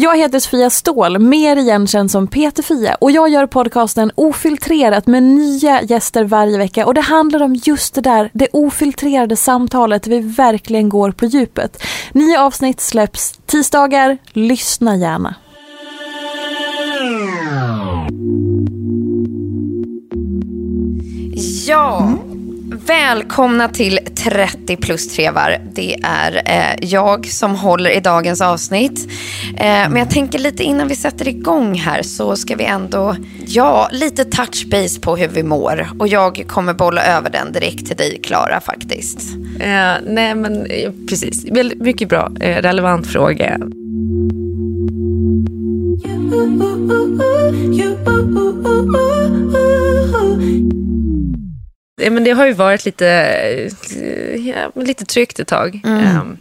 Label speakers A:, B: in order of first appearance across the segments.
A: Jag heter Sofia Ståhl, mer igenkänd som Peter Fia och jag gör podcasten Ofiltrerat med nya gäster varje vecka och det handlar om just det där, det ofiltrerade samtalet vi verkligen går på djupet. Nya avsnitt släpps tisdagar, lyssna gärna.
B: Ja, välkomna till 30 plus trevar. Det är eh, jag som håller i dagens avsnitt. Eh, men jag tänker lite innan vi sätter igång här så ska vi ändå, ja, lite touch base på hur vi mår. Och jag kommer bolla över den direkt till dig, Klara, faktiskt.
C: Eh, nej, men eh, precis. Väldigt mycket bra. Eh, relevant fråga. Ja, men det har ju varit lite, ja, lite tryggt ett tag. Um,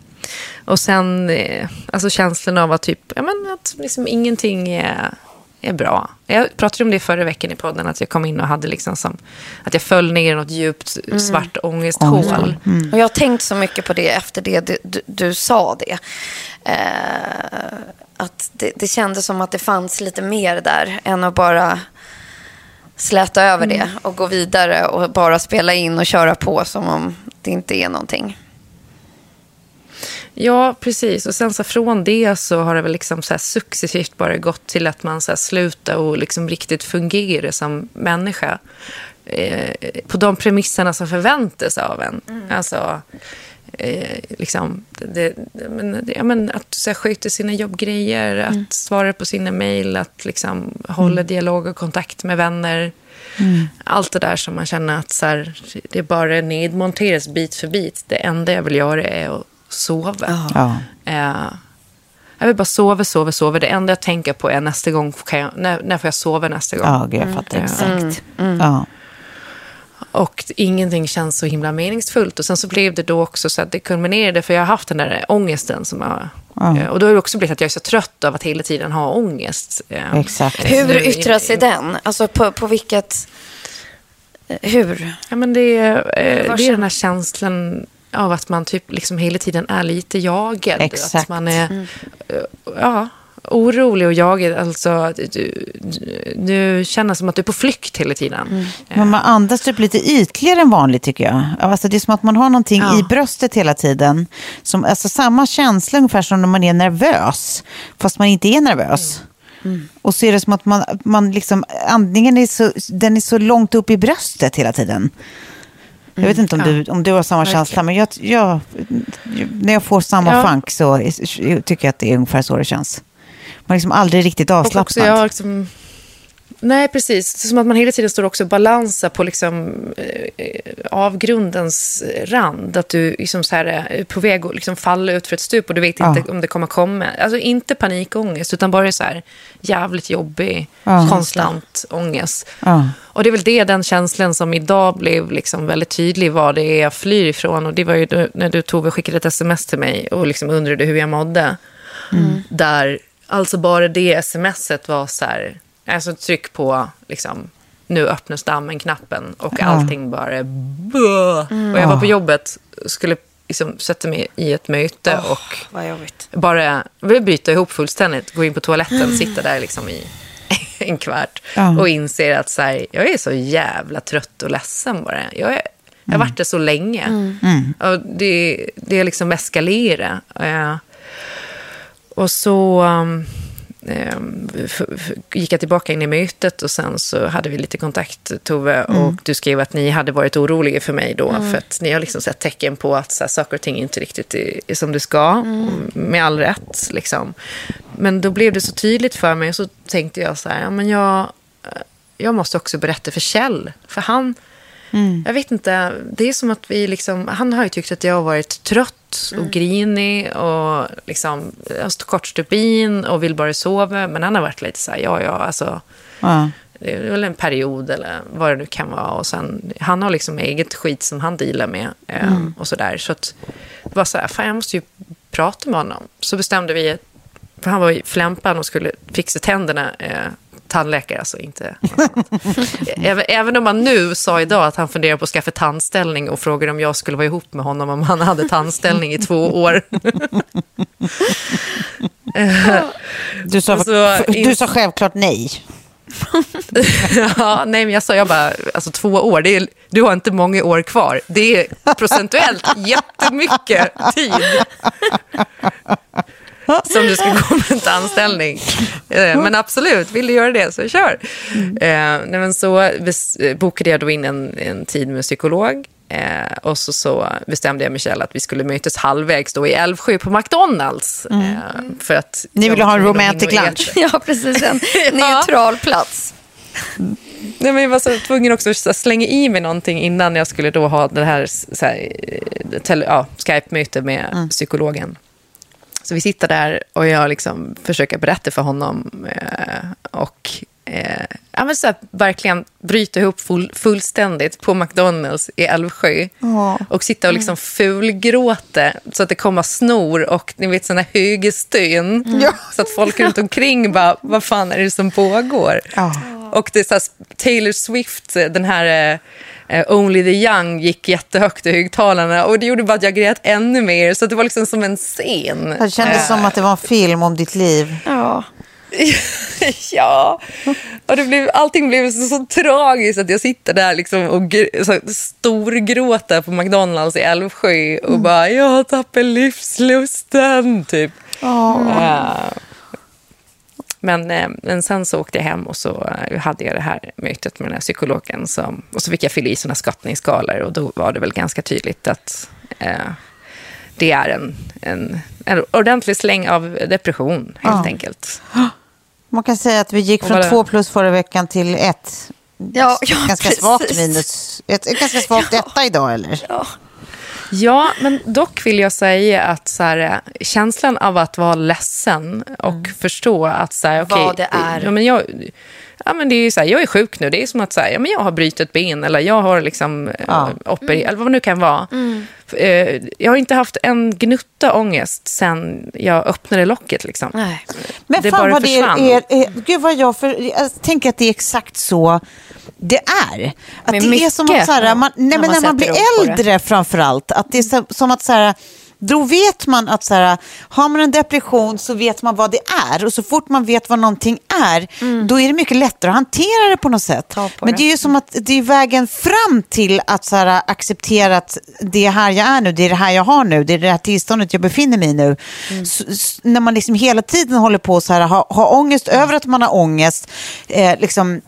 C: och sen eh, alltså känslan av att, typ, ja, men att liksom ingenting är, är bra. Jag pratade om det förra veckan i podden, att jag kom in och hade liksom som, att jag föll ner i något djupt svart ångesthål.
B: Och jag har tänkt så mycket på det efter det du, du, du sa det. Eh, att det, det kändes som att det fanns lite mer där än att bara släta över det och gå vidare och bara spela in och köra på som om det inte är någonting.
C: Ja, precis. Och sen så från det så har det väl liksom så successivt bara gått till att man så slutar och liksom riktigt fungerar som människa. Eh, på de premisserna som förväntas av en. Alltså, eh, liksom, det, det, men, det, ja, men att så här, sköta sina jobbgrejer, att svara på sina mejl, att liksom, hålla dialog och kontakt med vänner. Allt det där som man känner att så här, det bara nedmonteras bit för bit. Det enda jag vill göra är att sova.
D: Ja.
C: Eh, jag vill bara sova, sova, sova. Det enda jag tänker på är nästa gång, kan jag, när, när får jag sova nästa gång?
D: Ja, jag fattar exakt. Ja.
C: Och ingenting känns så himla meningsfullt. Och sen så blev det då också så att det kulminerade, för jag har haft den där ångesten som jag...
D: Ja.
C: eh, Och då har det också blivit att jag är så trött av att hela tiden ha ångest. eh,
D: Exakt.
B: Hur
C: nu-
B: yttrar sig den? Alltså på, på vilket... eh, Hur?
C: Ja, men det, är, eh, det är den här känslan av att man typ liksom hela tiden är lite jagad.
D: Exakt.
C: Att man är eh, ja, orolig och jagad. Alltså, du, du, du känner som att du är på flykt hela tiden.
D: Men man andas typ lite ytligare än vanligt tycker jag. Alltså, det är som att man har någonting
C: Ja.
D: i bröstet hela tiden. Som, alltså, samma känsla ungefär som när man är nervös. Fast man inte är nervös. Och så är det som att man, man liksom, andningen är så, den är så långt upp i bröstet hela tiden. Jag vet inte om, du, om du har samma känsla, men jag, jag, när jag får samma
C: Ja.
D: funk så tycker jag att det är ungefär så det känns. Man är liksom aldrig riktigt avslappnad.
C: också jag har liksom Nej, precis. Som att man hela tiden står också och balansar på liksom, eh, avgrundens rand. Att du liksom så här, är på väg att liksom falla ut för ett stup och du vet
D: Ja.
C: inte om det kommer komma. Alltså inte panikångest, utan bara så här jävligt jobbig,
D: Ja.
C: konstant ångest.
D: Ja.
C: Och det är väl det, den känslan som idag blev liksom väldigt tydlig vad det är jag flyr ifrån. Och det var ju när du Tove skickade ett sms till mig och liksom undrade hur jag mådde. Där alltså bara det smset var så här, alltså tryck på liksom, nu öppnas dammen-knappen och allting bara bö. Och jag var på jobbet och skulle liksom sätta mig i ett möte och
B: Vad jobbigt.
C: bara vill byta ihop fullständigt, gå in på toaletten, sitta där liksom i en kvart
D: Ja.
C: och inser att så här, jag är så jävla trött och ledsen bara. Jag, är, jag har varit det så länge. Och det, det är liksom eskalerat. Eh, och så um, f- gick jag tillbaka in i mötet och sen så hade vi lite kontakt, Tove. Och du skrev att ni hade varit oroliga för mig då. För att ni har liksom sett tecken på att så här, saker och ting inte riktigt är, som det ska. Och Med all rätt. Liksom. Men då blev det så tydligt för mig. Och så tänkte jag så här, ja, men jag, jag måste också berätta för Kjell. För han, jag vet inte, det är som att vi liksom, han har ju tyckt att jag har varit trött och grinig och liksom, jag har kort stubin och vill bara sova. Men han har varit lite så här, ja, ja, alltså,
D: Ja.
C: det är väl en period eller vad det nu kan vara. Och sen, han har liksom eget skit som han dealar med eh, och sådär. Så att det var så här, fan jag måste ju prata med honom. Så bestämde vi, för han var i flämpan och skulle fixa tänderna. Eh, tandläkare, alltså inte även, även om man nu sa idag att han funderar på att skaffa tandställning och frågade om jag skulle vara ihop med honom om han hade tandställning i två år.
D: Du, sa,
C: så
D: du sa självklart nej.
C: ja, nej, men jag sa jag bara, alltså två år, det är, du har inte många år kvar. Det är procentuellt jättemycket tid. Som du ska gå med en anställning. Eh, Men absolut, vill du göra det så kör. Eh, nej, men så bokade jag då in en, en tid med psykolog. Eh, och så, så bestämde jag Michelle att vi skulle mötas halvvägs då i Älvsjö på McDonalds. Eh, för att
D: Ni ville ha en romantic lunch.
B: Ja, precis. En neutral plats.
C: Nej, men jag var så tvungen också att slänga i mig någonting innan jag skulle då ha det här, här eh, ja, Skype-möte med psykologen. Så vi sitter där och jag liksom försöker berätta för honom eh, och eh, ja, men så här, verkligen bryta ihop full, fullständigt på McDonalds i Älvsjö. Och sitta och liksom fulgråta så att det kommer snor och ni vet sådana högerstön. Så att folk runt omkring bara, vad fan är det som pågår?
D: Ja.
C: Och det är så här, Taylor Swift, den här eh, eh, Only the Young gick jättehögt i högtalarna och det gjorde bara att jag grät ännu mer. Så det var liksom som en scen.
D: Det kändes som att det var en film om ditt liv.
B: Ja.
C: Ja, och det blev, allting blev så, så tragiskt att jag sitter där liksom och gr- storgråter på McDonalds i Älvsjö och bara jag har tappat livslusten, typ. Eh, men, eh, men sen så åkte jag hem och så eh, hade jag det här mötet med den här psykologen. Som, och så fick jag fylla i såna skattningsskalor och då var det väl ganska tydligt att eh, det är en, en, en ordentlig släng av depression helt
D: Ja.
C: enkelt.
D: Man kan säga att vi gick från två plus förra veckan till ett.
B: Ja, ja,
D: ganska
B: precis.
D: svagt minus. Ett, ett ganska svagt detta idag eller?
C: Ja, men dock vill jag säga att så här, känslan av att vara ledsen och förstå att så här, okej,
B: Vad det är.
C: Ja, men jag, ja, men det är ju så här, jag är sjuk nu. Det är som att så här, ja, men jag har brutit ett ben eller jag har liksom,
D: Ja.
C: ja. opererat, eller vad det nu kan vara. Eh, Jag har inte haft en gnutta ångest sen jag öppnade locket. Liksom.
B: Nej.
D: Men
C: Det
D: fan
C: bara
D: vad det är, är, är, gud vad jag, för, jag tänker att det är exakt så det är. Att det är som att
B: mycket,
D: så här, man, nej,
B: när
D: men
B: man
D: när man blir äldre framför allt, att det är så, som att så här, då vet man att så här, har man en depression så vet man vad det är och så fort man vet vad någonting är då är det mycket lättare att hantera det på något sätt.
B: På
D: Men
B: det.
D: det är ju som att det är vägen fram till att så här, acceptera att det är här jag är nu, det är det här jag har nu, det är det här tillståndet jag befinner mig i nu. Så, s- när man liksom hela tiden håller på så här, ha, ha ångest över att man har ångest, eh, liksom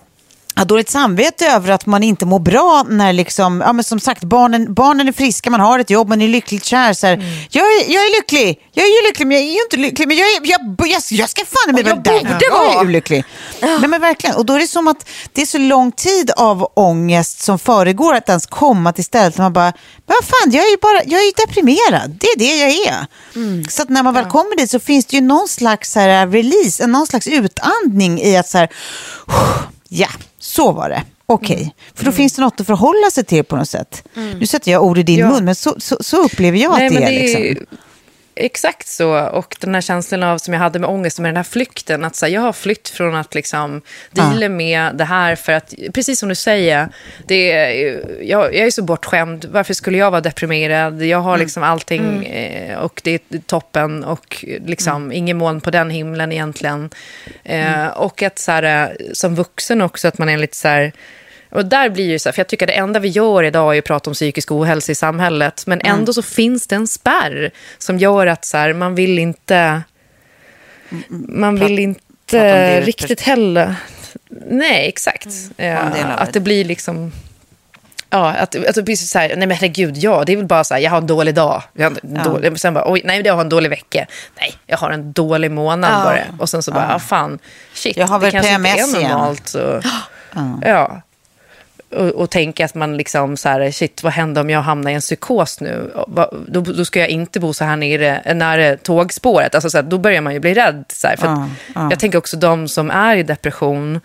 D: ha dåligt samvete över att man inte mår bra när liksom, ja men som sagt barnen, barnen är friska, man har ett jobb, man är lyckligt kär. Så här,
B: Mm.
D: jag, är, jag är lycklig, jag är ju lycklig men jag är ju inte lycklig. Men jag, är, jag, jag, jag ska fan med
B: jag
D: vara där, jag är
B: vara.
D: olycklig. Nej men verkligen, och då är det som att det är så lång tid av ångest som föregår att ens komma till stället där man bara, men vad fan jag är ju bara, jag är ju deprimerad, det är det jag är.
B: Mm.
D: Så att när man väl kommer dit så finns det ju någon slags så här, release, någon slags utandning i att så här, Ja, så var det. Okej,
C: Mm.
D: för då finns det något att förhålla sig till på något sätt. Nu sätter jag ord i din
C: Ja.
D: mun, men så, så, så upplever jag
C: Nej,
D: att det är.
C: det är
D: Liksom.
C: Exakt så. Och den här känslan av som jag hade med ångest, med den här flykten. Att så här, jag har flytt från att liksom deala med det här för att, precis som du säger, det är, jag, jag är så bortskämd. Varför skulle jag vara deprimerad? Jag har liksom allting eh, och det är toppen och liksom ingen moln på den himlen egentligen. Eh, Och att så här, eh, som vuxen också, att man är lite så här, och där blir ju så här, för jag tycker att det enda vi gör idag är att prata om psykisk ohälsa i samhället. Men
D: Mm.
C: ändå så finns det en spärr som gör att så här, man vill inte... Man vill inte
D: det
C: riktigt heller... Nej, exakt. Ja,
D: del av
C: att
D: det.
C: det blir liksom... Ja, att, att det blir så här, nej men herregud, ja, det är väl bara så här, jag har en dålig dag. Jag en dålig, sen bara, oj, nej, jag har en dålig vecka. Nej, jag har en dålig månad
B: Ja.
C: bara. Och sen så bara, ja fan, shit,
D: Jag har
C: det
D: väl
C: kanske inte
D: PMS
C: är
D: igen.
C: normalt. Så, ja. Och, och tänka att man liksom så här, shit, vad händer om jag hamnar i en psykos nu? Då, då ska jag inte bo så här nere, nära tågspåret. Alltså så här, då börjar man ju bli rädd. Så här, för
D: Ja, ja.
C: Jag tänker också de som är i depression,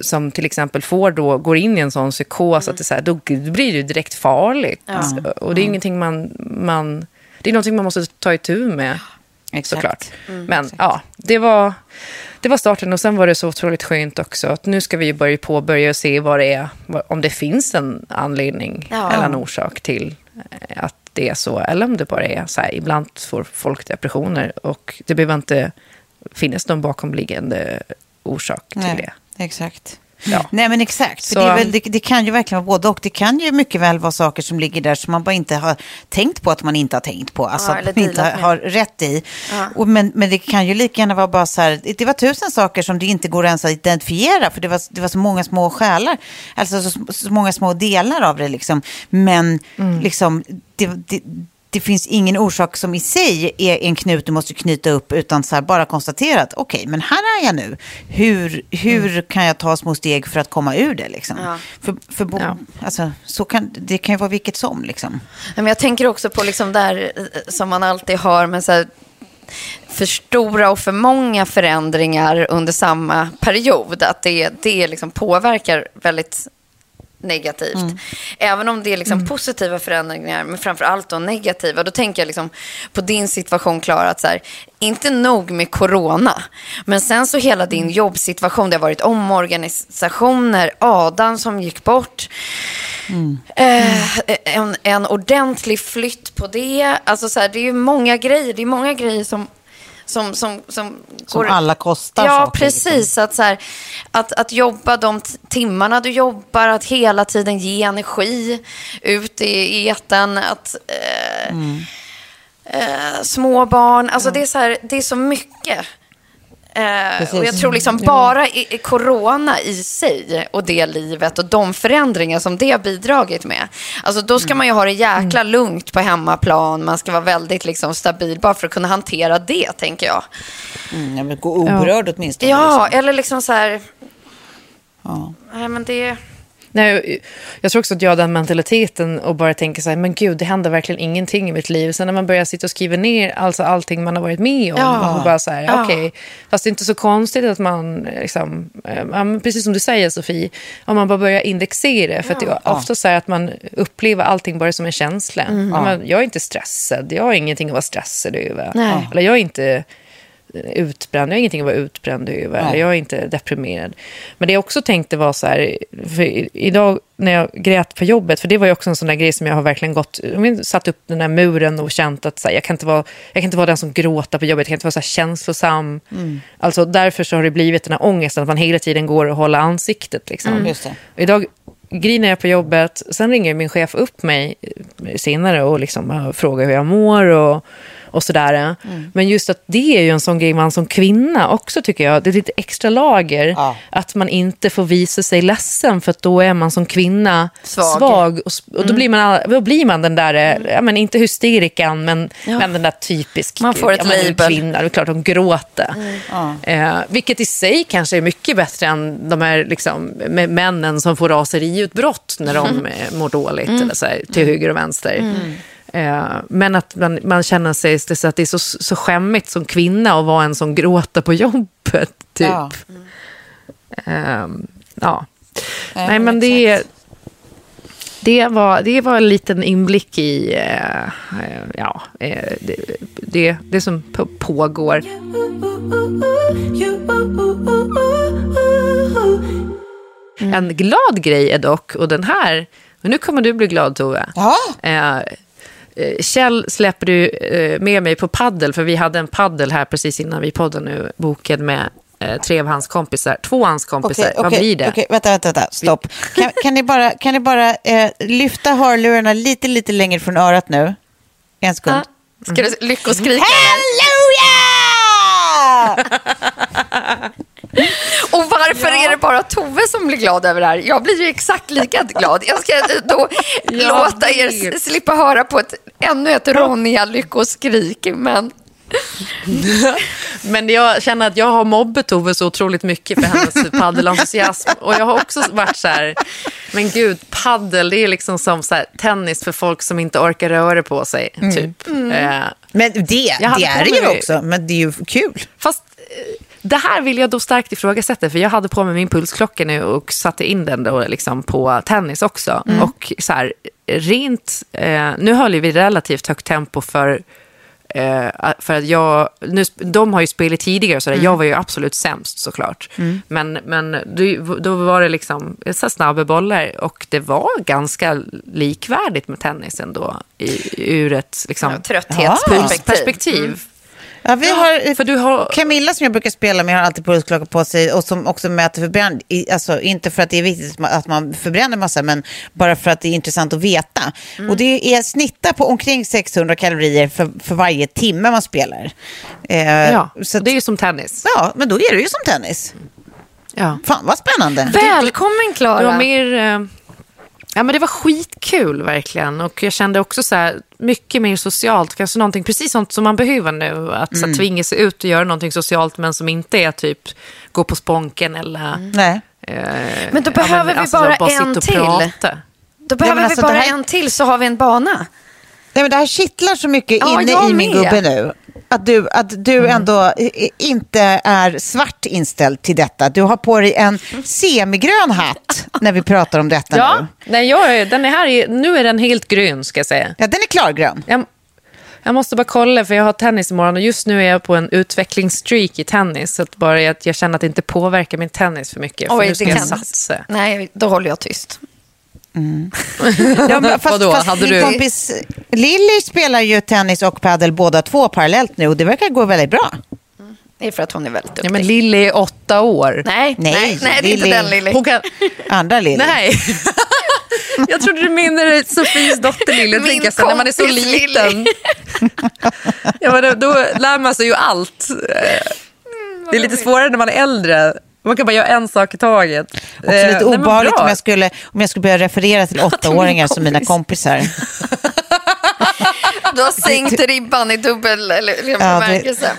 C: som till exempel får då, går in i en sån psykos, att det, så här, då blir det ju direkt farligt. Och det är ingenting man, man, det är någonting man måste ta itu med.
D: Exakt.
C: Såklart. Men ja, det var, det var starten och sen var det så otroligt skönt också. Att nu ska vi börja påbörja och se vad det är, om det finns en anledning
B: Ja.
C: eller en orsak till eh, att det är så. Eller om det bara är så här, ibland får folk depressioner och det behöver inte finnas någon bakomliggande orsak till
D: Nej,
C: det.
D: Exakt.
C: Ja.
D: Nej men exakt,
C: Så-
D: det, väl, det, det kan ju verkligen vara både och. Det kan ju mycket väl vara saker som ligger där som man bara inte har tänkt på att man inte har tänkt på. Alltså
B: Ja,
D: att man inte
B: med.
D: har rätt i.
B: Ja.
D: Och men, men det kan ju lika gärna vara bara så här, det var tusen saker som det inte går ens att identifiera. För det var, det var så många små själar, alltså så, så många små delar av det liksom. Men
B: Mm.
D: liksom, det, det, det finns ingen orsak som i sig är en knut du måste knyta upp utan så här bara konstatera att okej, men här är jag nu. Hur, hur kan jag ta små steg för att komma ur det liksom?
B: Ja.
D: För, för bo,
C: Ja.
D: alltså, så kan, det kan ju vara vilket som liksom.
B: Men jag tänker också på liksom där eh, som man alltid har med så här för stora och för många förändringar under samma period. Att det, det liksom påverkar väldigt negativt. Även om det är liksom positiva förändringar, men framför allt då negativa. Då tänker jag liksom på din situation, Klara, att så här, inte nog med corona, men sen så hela din jobbsituation, det har varit omorganisationer, Adam som gick bort, Eh, en, en ordentlig flytt på det. Alltså så här, det är ju många grejer. Det är många grejer som... Som, som, som,
D: Som alla kostar
B: Ja,
D: saker,
B: precis.
D: liksom.
B: Att, så här, att, att jobba de timmarna du jobbar, att hela tiden ge energi ut i etern. Att, eh,
D: Mm.
B: eh, små barn. Alltså det, är så här, det är så mycket. Eh,
D: Precis.
B: och jag tror liksom bara i, i corona i sig och det livet och de förändringar som det har bidragit med. Alltså då ska man ju ha det jäkla lugnt på hemmaplan. Man ska vara väldigt liksom stabil bara för att kunna hantera det, tänker jag.
D: Mm, ja, men gå oberörd åtminstone.
B: Ja,
D: liksom.
B: eller liksom så här...
D: Ja.
B: Nej, men det...
C: Nej, jag tror också att jag har den mentaliteten och bara tänker så här, men gud, det händer verkligen ingenting i mitt liv. Sen när man börjar sitta och skriva ner alltså allting man har varit med om,
B: Ja.
C: och bara så här,
B: Ja.
C: okej, fast det är inte så konstigt att man, liksom, ja, men precis som du säger Sofie, om man bara börjar indexera, för att det är ofta så att man upplever allting bara som en känsla. Ja, men jag är inte stressad, jag har ingenting att vara stressad över.
B: Nej.
C: Eller jag är inte utbränd. Jag har ingenting att vara utbränd över. Jag är inte deprimerad. Men det jag också tänkte var så här, för idag när jag grät på jobbet, för det var ju också en sån där grej som jag har verkligen gått, satt upp den där muren och känt att så här, jag, kan inte vara, jag kan inte vara den som gråter på jobbet, jag kan inte vara så här känslosam. Alltså därför så har det blivit den här ångesten, att man hela tiden går och håller ansiktet. Liksom. Och Idag griner jag på jobbet, sen ringer min chef upp mig senare och liksom, äh, frågar hur jag mår. Och, och sådär. Men just att det är ju en sån grej man som kvinna också tycker jag. Det är lite extra lager.
D: Ja.
C: Att man inte får visa sig ledsen för att då är man som kvinna
B: Svag.
C: svag. och, och då, blir man, då blir man den där, eh, ja, men inte hysterikan, men, men den där typisk
B: Man får ett
C: ja,
B: label.
C: kvinna. Det är klart hon gråter. Eh, vilket i sig kanske är mycket bättre än de här liksom, med männen som får raseriutbrott när de eh, mår dåligt eller så här, till höger och vänster. Eh, men att man, man känner sig så att det är så, så skämmigt som kvinna att vara en som gråter på jobbet. Typ.
D: Ja.
C: Ehm, ja.
D: Nej,
C: Nej,
D: men
C: det, det, var, det var en liten inblick i eh, eh, ja, eh, det, det, det som på- pågår. En glad grej är dock, och den här, och nu kommer du bli glad Tove.
D: Ja.
C: Eh, Kjell släpper du eh, med mig på paddel, för vi hade en paddel här precis innan vi poddade nu, bokad med eh, tre av hans kompisar, två av hans kompisar.
D: Okej,
C: Vad
D: okej,
C: blir det?
D: okej, vänta, vänta, vänta. stopp. Kan, kan ni bara, kan ni bara eh, lyfta hörlurarna lite, lite längre från örat nu? En sekund.
B: Ska du lyckoskrika?
D: Halleluja!
B: Och varför är det bara Tove som blir glad över det här? Jag blir ju exakt lika glad. Jag ska då låta er
C: vet.
B: s- slippa höra på ett, ännu ett Ronja-lyckoskrik. Men
C: Men jag känner att jag har mobbat Tove så otroligt mycket för hennes paddelentusiasm. Och jag har också varit så här, men gud, paddel det är liksom som så här, tennis för folk som inte orkar röra på sig. Typ. Eh,
D: Men det, det är det ju också, men det är ju kul.
C: Fast eh, det här vill jag då starkt ifrågasätta, för jag hade på mig min pulsklocka nu och satte in den då liksom på tennis också. Och så här, rent, eh, nu höll vi relativt högt tempo för Eh, för att jag, nu, de har ju spelat tidigare, så där, jag var ju absolut sämst såklart. Men, men då, var det liksom så snabba bollar och det var ganska likvärdigt med tennis ändå i, ur ett liksom,
B: ja, trötthetsperspektiv.
C: perspektiv.
D: Ja, vi har,
C: För du har...
D: Camilla som jag brukar spela med har alltid pulsklocka på sig och som också mäter förbränning. Alltså inte för att det är viktigt att man förbränner massa, men bara för att det är intressant att veta.
C: Mm.
D: Och det är snittar på omkring 600 kalorier för, för varje timme man spelar. Eh,
C: Ja,
D: så att,
C: det är ju som tennis.
D: ja, men då är det ju som tennis.
C: Ja.
D: Fan vad spännande.
B: Välkommen Klara.
C: mer... eh, Ja, men det var skitkul verkligen. Och jag kände också så här, mycket mer socialt. Kanske någonting precis sånt som man behöver nu. Att så, här, tvinga sig ut och göra någonting socialt men som inte är typ gå på Sponken eller...
D: Nej.
C: eh,
B: Men då behöver vi bara
C: sitta
B: en
C: och
B: till.
C: prata.
B: Då behöver
D: men alltså,
B: vi bara
D: här-
B: en till så har vi en bana.
D: Nej, men det här kittlar så mycket
B: Ja,
D: inne i min
B: med.
D: gubbe nu. Att du, att du ändå eh, inte är svart inställd till detta. Du har på dig en semigrön hatt när vi pratar om detta
C: Ja,
D: nu.
C: nej, jag, är- den är här, i- nu är den helt grön ska jag säga.
D: Ja, den är klargrön.
C: Jag, jag måste bara kolla, för jag har tennis imorgon och just nu är jag på en utvecklingsstreak i tennis. Så att bara att jag känner att det inte påverkar min tennis för mycket. För
B: Oj,
C: nu ska
B: det
C: jag satsa.
B: Nej, då håller jag tyst.
D: Ja, men fast,
C: Vadå,
D: fast
C: hade
D: din
C: du-
D: kompis Lilly spelar ju tennis och padel båda två parallellt nu och det verkar gå väldigt bra.
B: Det är för att hon är väldigt duktig.
C: Ja, men Lilly är åtta år.
B: nej, nej,
D: Nej,
B: nej, det är inte
D: Lily.
B: den Lilly.
C: Hon kan...
D: Andra Lilly.
C: Nej. Jag trodde du menade Sofies dotter Lilly.
B: Min
C: tänker så när man är så
B: kompis
C: liten. ja, men då, då lär man sig ju allt. Eh, Det är lite svårare när man är äldre. Man kan bara göra en sak i taget.
D: Också
C: Eh,
D: lite
C: men
D: obehagligt om jag, skulle, om jag skulle börja referera till åttaåringar som mina kompisar.
B: Du har sänkt ribban i dubbel eller, eller
D: det-
B: bemärkelse.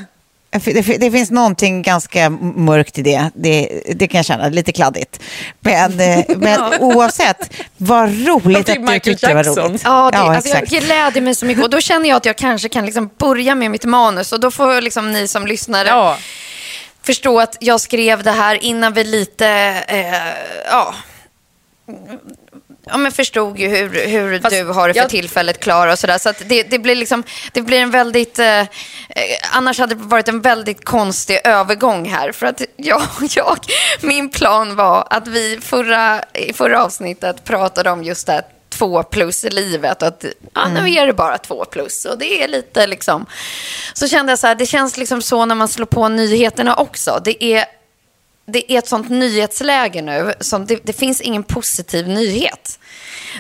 D: Det, det finns någonting ganska mörkt i det. Det, det kan jag känna, lite kladdigt. Men, eh, men oavsett, vad roligt att du tyckte det var roligt.
B: Ja, det, alltså jag gläder mig så mycket. Och då känner jag att jag kanske kan liksom börja med mitt manus. Och då får liksom ni som lyssnare
C: Ja.
B: Förstå att jag skrev det här innan vi lite, eh, ja, ja men förstod ju hur, hur
C: Fast
B: du har det för
C: jag-
B: tillfället Klara och sådär. Så att det, det blir liksom, det blir en väldigt, eh, eh, annars hade det varit en väldigt konstig övergång här. För att jag, jag min plan var att vi förra, i förra avsnittet pratade om just det här två plus i livet. Att, ja, nu är det bara två plus. Och det är lite liksom... Så kände jag så här, det känns liksom så när man slår på nyheterna också. Det är det är ett sånt nyhetsläge nu. Som det, det finns ingen positiv nyhet.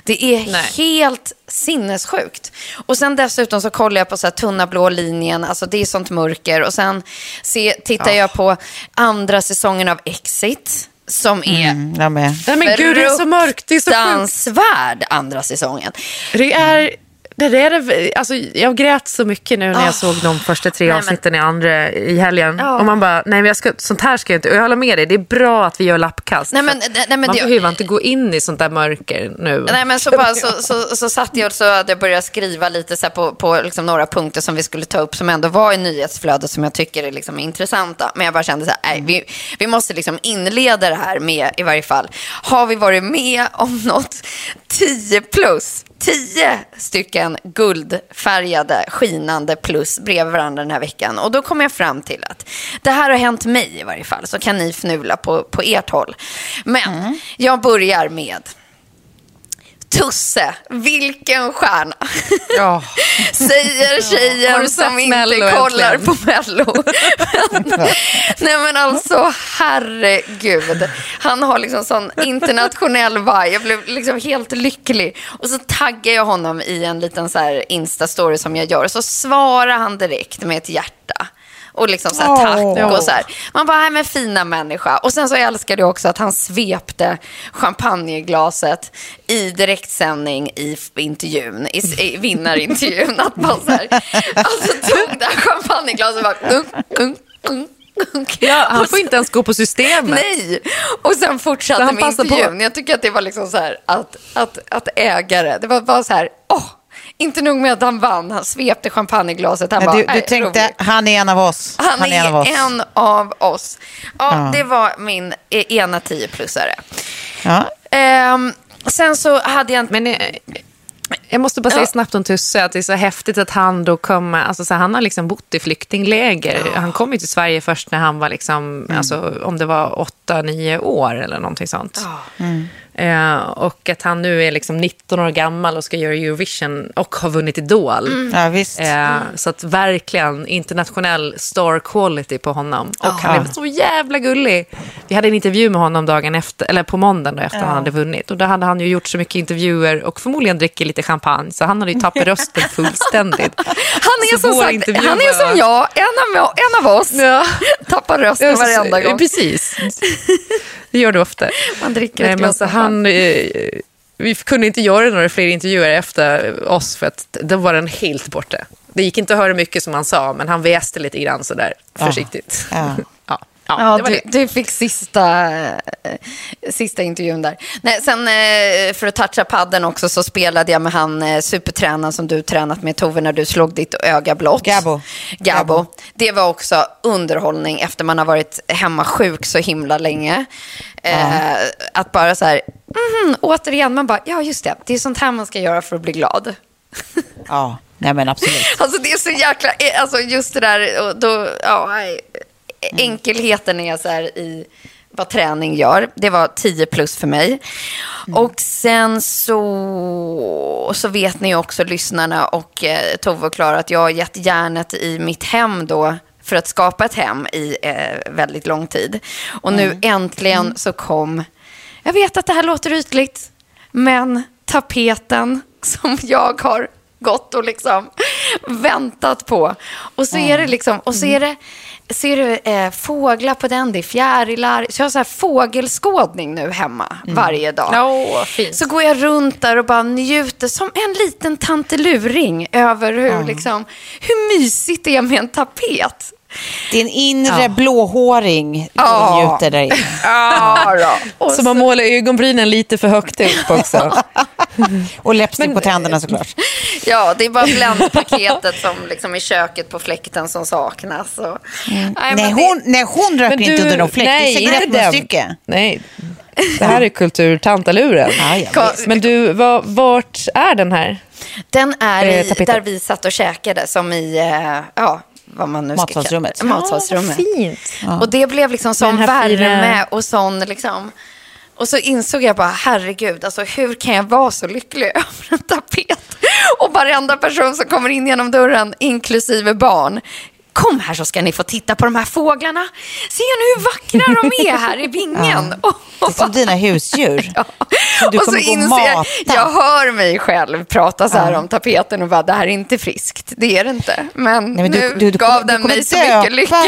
B: Det är
C: Nej.
B: helt sinnessjukt. Och sen dessutom så kollar jag på så här tunna blå linjen, alltså det är sånt mörker. Och sen se, tittar jag på andra säsongen av Exit, som är
D: Mm, jag med.
C: Nej men gud, det är så mörkt. Det är så sjukt.
B: fruktansvärd andra säsongen.
C: Det är... Det är det, alltså, jag grät så mycket nu när jag såg de första tre
B: Nej, men-
C: avsnitten i andra i helgen.
B: Ja.
C: Och man bara, nej men jag ska, sånt här ska jag inte... Och jag håller med dig, det är bra att vi gör lappkast.
B: Nej, men- nej, men
C: man behöver inte gå in i sånt där mörker nu.
B: Nej, men så, bara, så, så, så satt jag och så hade jag börjat skriva lite så på, på liksom några punkter som vi skulle ta upp som ändå var i nyhetsflödet som jag tycker är liksom intressanta. Men jag bara kände så här, nej, vi, vi måste liksom inleda det här med i varje fall, har vi varit med om något 10 plus? 10 stycken guldfärgade, skinande plus bredvid varandra den här veckan. Och då kom jag fram till att det här har hänt mig i varje fall, så kan ni fnula på, på ert håll. Men jag börjar med Tusse, vilken stjärna.
C: Ja.
B: Säger tjejen som inte
C: Mello
B: kollar
C: äntligen?
B: på Mello. Nej men alltså, herregud. Han har liksom sån internationell vibe. Jag blev liksom helt lycklig. Och så taggar jag honom i en liten så här Insta-story som jag gör. Så svarar han direkt med ett hjärta. Och liksom så här, tack och så här. Man bara, men fina människa. Och sen så älskade jag också att han svepte champagneglaset i direktsändning i intervjun, i, i vinnarintervjun. Att man så här, alltså tog det här champagneglaset och bara, gunk, gunk, gunk.
C: Ja, han får inte ens gå på systemet.
B: Nej! Och sen fortsatte med
C: passar på.
B: intervjun. Jag tycker att det var liksom så här att, att, att ägare, det var bara så här, åh, inte nog med att han vann, han svepte champagneglaset. Han
D: Ja,
B: bara,
D: du, du
B: "Nej,
D: tänkte,
B: roligt."
D: han är en av oss.
B: Han, är,
D: en av oss.
B: en av oss. Ja,
D: Ja.
B: det var min e- ena 10-plussare.
D: Ja.
B: Ehm, sen så hade jag inte...
C: Men eh, jag måste bara säga snabbt om Tusse att det är så häftigt att han då kommer, alltså så här, han har liksom bott i flyktingläger. Han kom ju till Sverige först när han var liksom, alltså om det var åtta, nio år eller någonting sånt. Eh, och att han nu är liksom 19 år gammal och ska göra Eurovision och har vunnit Idol.
D: ja, visst.
C: Eh, Så att verkligen internationell star quality på honom. Och han är så jävla gullig. Vi hade en intervju med honom dagen efter, eller på måndagen då efter han hade vunnit. Och då hade han ju gjort så mycket intervjuer och förmodligen dricker lite champagne. Så han hade ju tappat rösten fullständigt.
B: Han är
C: Så
B: som sagt, han är som jag, en av, en av oss.
C: Ja.
B: Tappar rösten varenda gång.
C: Precis. Det gör du ofta.
B: Man dricker
C: Nej,
B: ett
C: men
B: glas
C: så
B: champagne.
C: han, eh, vi kunde inte göra några fler intervjuer efter oss för att då var den helt borta. Det gick inte att höra mycket som han sa, men han väste lite grann sådär försiktigt.
D: Ja.
C: ja. Ja,
B: Ja, du, du fick sista, eh, sista intervjun där. Nej, sen eh, för att toucha padden också så spelade jag med han eh, supertränaren som du tränat med Tove när du slog ditt öga blått.
D: Gabo.
B: Gabo.
D: Gabo.
B: Det var också underhållning efter man har varit hemma sjuk så himla länge. Eh, att bara så här, mhm, återigen, man bara, ja just det, det är sånt här man ska göra för att bli glad.
D: Ja, nej men absolut.
B: Alltså det är så jäkla, alltså just det där, och då, ja, nej, enkelheten är så här i vad träning gör. Det var 10 plus för mig. Och sen så, så vet ni också lyssnarna och eh, Tove och Klara att jag har gett järnet i mitt hem då för att skapa ett hem i eh, väldigt lång tid. Och nu äntligen så kom, jag vet att det här låter ytligt, men tapeten som jag har gått och liksom väntat på. Och så är det liksom, och så är det, är det eh, fåglar på den, det är fjärilar. Så jag har så här fågelskådning nu hemma varje dag.
C: Fint.
B: Så går jag runt där och bara njuter som en liten tanteluring över hur, liksom, hur mysigt det är med en tapet.
D: Din inre blåhåring
B: Ja.
D: njuter där inne.
B: Ja. Och
C: Så man målar ögonbrynen lite för högt upp också.
D: Och läppstift på tänderna såklart.
B: Ja, det är bara bländpaketet som liksom i köket på fläkten som saknas. Och... Nej, men
D: Nej,
B: det-
D: hon, nej, hon röker
C: Men
D: inte
C: du-
D: under någon fläkt.
C: nej,
D: det är
C: inte
D: cigarett med
C: den.
D: stycke.
C: Nej, det här är kulturtantaluren.
D: Ja, ja.
C: Men du, vad, vart är den här?
B: Den är
C: Eh,
B: i, där vi satt och käkade, som i, eh, ja, vad man nu ska
D: Matsalsrummet.
B: kalla Matsalsrummet.
C: fint.
B: Och det blev liksom sån värme och sån liksom... Och så insåg jag bara, herregud, alltså hur kan jag vara så lycklig över en tapet? Och varenda person som kommer in genom dörren, inklusive barn, Kom här så ska ni få titta på de här fåglarna. Ser ni hur vackra de är här i vingen?
D: Ja. Det är som dina husdjur.
B: Ja.
D: Som du
B: och så inser jag, jag hör mig själv prata så här
D: Ja.
B: om tapeten och bara, det här är inte friskt. Det är det inte. Men,
D: Nej, men
B: nu
D: du, du, du,
B: gav den
D: du
B: mig så mycket lycka.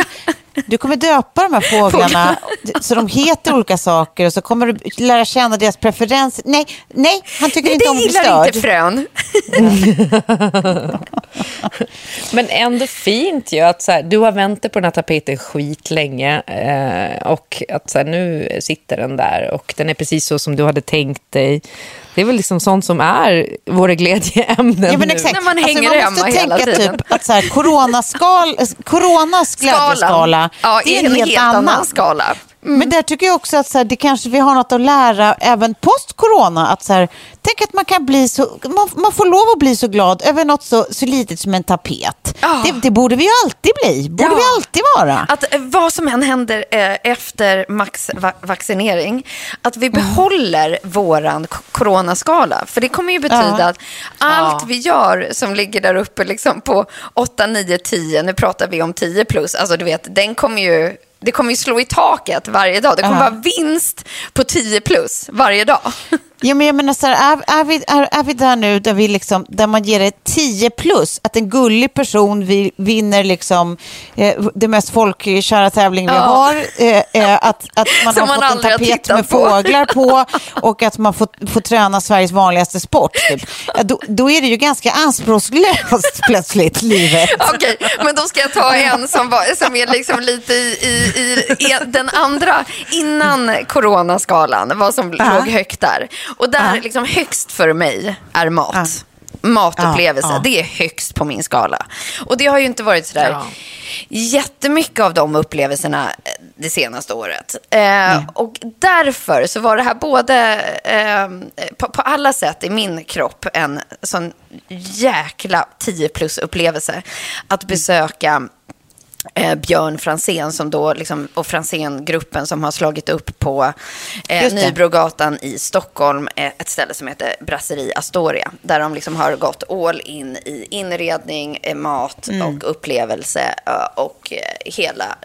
D: Du kommer döpa de här fåglarna så de heter olika saker och så kommer du lära känna deras preferenser. Nej, nej, han tycker
B: Nej,
D: inte
B: det
D: om att bli
B: gillar
D: störd.
B: inte frön.
C: Men ändå fint ju att så här, du har väntat på den här tapeten skitlänge eh, och att så här, nu sitter den där och den är precis så som du hade tänkt dig. Det är väl liksom sånt som är våra glädjeämnen
D: Ja, men
C: nu.
D: exakt.
B: När man
D: alltså,
B: hänger
D: man
B: hemma
D: måste
B: hela
D: tänka
B: tiden.
D: typ att så här, coronaskal, coronas glädjeskala,
B: Ja,
D: det är
B: en
D: en helt,
B: annan
D: annan.
B: Skala.
D: Men där tycker jag också att så här, det kanske vi har något att lära även post-corona. Att så här, tänk att man kan bli så, man, man får lov att bli så glad över något så, så litet som en tapet.
B: Ja.
D: Det, det borde vi ju alltid bli, borde
B: Ja.
D: vi alltid vara.
B: Att eh, vad som än händer eh, efter max-vaccinering, att vi behåller våran k- coronaskala. För det kommer ju betyda
D: Ja.
B: att allt vi gör som ligger där uppe liksom på 8, 9, 10, nu pratar vi om 10 plus, alltså du vet, den kommer ju det kommer ju slå i taket varje dag. Det kommer
D: Ja.
B: vara vinst på 10 plus varje dag.
D: Ja, men jag menar så här, är, är, vi, är, är vi där nu där, vi liksom, där man ger det 10 plus, att en gullig person vi, vinner liksom, eh, det mest folkkära tävling vi
B: Ja.
D: har, eh, eh, att, att man
B: Som
D: har
B: man
D: fått en tapet med
B: på.
D: fåglar på och att man får, får träna Sveriges vanligaste sport. Typ. Då, då är det ju ganska anspråkslöst plötsligt, livet.
B: Okej, men då ska jag ta en som, var, som är liksom lite i, i, i, i den andra, innan coronaskalan, vad som
D: Ja.
B: låg högt där. Och där,
D: Ja.
B: liksom högst för mig, är mat.
D: Ja.
B: Matupplevelse,
D: Ja, ja.
B: det är högst på min skala. Och det har ju inte varit sådär
C: Ja.
B: jättemycket av de upplevelserna eh, det senaste året. Eh, och därför så var det här både eh, på, på alla sätt i min kropp en sån jäkla 10 plus upplevelse. Att besöka eh, Björn Fransén som då, liksom, och Franzén-gruppen som har slagit upp på eh. Nybrogatan i Stockholm, eh, ett ställe som heter Brasserie Astoria, där de liksom har gått all in i inredning, eh, mat
D: Mm.
B: och upplevelse eh, och eh, hela,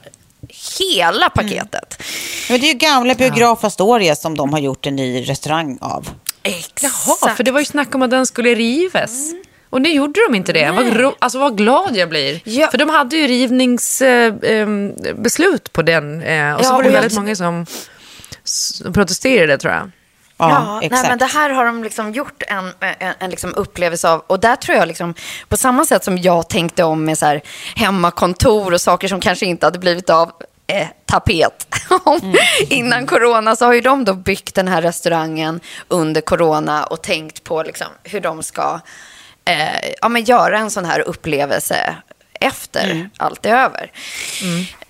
B: hela paketet.
D: Men det är ju gamla biograf Astoria som de har gjort en ny restaurang av.
B: Exakt.
C: Jaha, för det var ju snack om att den skulle rivas. Och nu gjorde de inte det. Vad, alltså vad glad jag blir.
B: Ja.
C: För de hade ju rivningsbeslut eh, på den. Eh, och så
B: Ja,
C: var det
B: och jag-
C: väldigt många som protesterade tror jag.
D: Ja,
B: Ja,
D: exakt.
B: nej, men det här har de liksom gjort en, en, en liksom upplevelse av. Och där tror jag, liksom, på samma sätt som jag tänkte om med så här, hemmakontor och saker som kanske inte hade blivit av eh, tapet om innan corona, så har ju de då byggt den här restaurangen under corona och tänkt på liksom, hur de ska eh, ja, men göra en sån här upplevelse efter allt är över.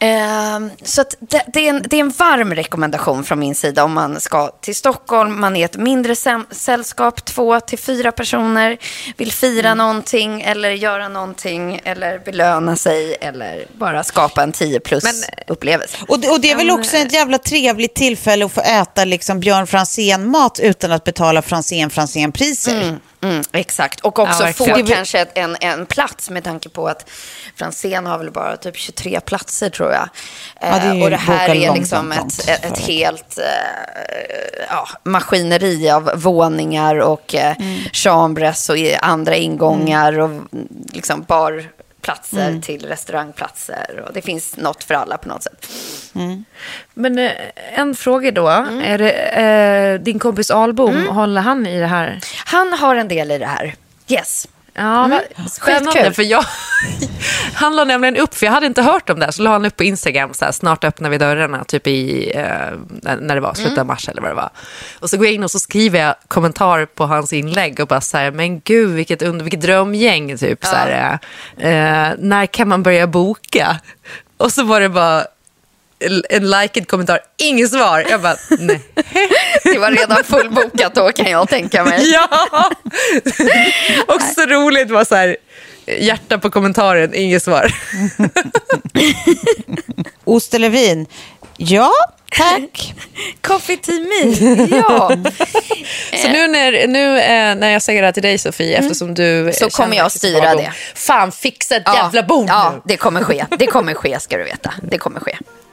B: Ehm, så det, det, är en, det är en varm rekommendation från min sida om man ska till Stockholm. Man är ett mindre sällskap, två till fyra personer, vill fira någonting eller göra någonting eller belöna sig eller bara skapa en 10 plus upplevelse.
D: Och, det- och det är väl också ett jävla trevligt tillfälle att få äta liksom Björn Franzén-mat utan att betala Franzén-Franzén-priser.
B: Mm, exakt, och också
C: Ja,
B: få kanske en, en plats med tanke på att Franzén har väl bara typ 23 platser tror jag.
D: Det är
B: Eh,
D: ju
B: och det här är liksom
D: långt,
B: ett,
D: långt
B: ett, ett helt eh, ja, maskineri av våningar och eh,
D: Mm.
B: chambres och andra ingångar och liksom barplatser
D: Mm.
B: till restaurangplatser. Och det finns något för alla på något sätt.
C: Men eh, en fråga då.
B: Mm.
C: Är det, eh, din kompis Albom, håller han i det här?
B: Han har en del i det här. Yes.
C: Ja, vad spännande.
B: Skitkul.
C: För jag, han la nämligen upp, för jag hade inte hört om det här, så la han upp på Instagram, så här, snart öppnar vi dörrarna, typ i, eh, när det var, slutet av mars eller vad det var. Och så går jag in och så skriver jag kommentar på hans inlägg och bara så här, men gud vilket, under, vilket drömgäng, typ så här, eh, eh, när kan man börja boka? Och så var det bara en- liked kommentar, inget svar. Jag bara, nej.
B: Det var redan fullbokat då kan jag tänka mig.
C: Ja! Och så roligt var så här, hjärta på kommentaren, inget svar.
D: Ost eller vin? Ja, tack.
B: Coffee to me. Ja.
C: Så nu när, nu, eh, när jag säger det här till dig Sofie, eftersom du
B: Mm. Så kommer jag
C: att
B: styra det.
C: Fan, fixa ett
B: Ja,
C: jävla bord
B: Ja,
C: nu.
B: det kommer ske. Det kommer ske ska du veta. Det kommer ske.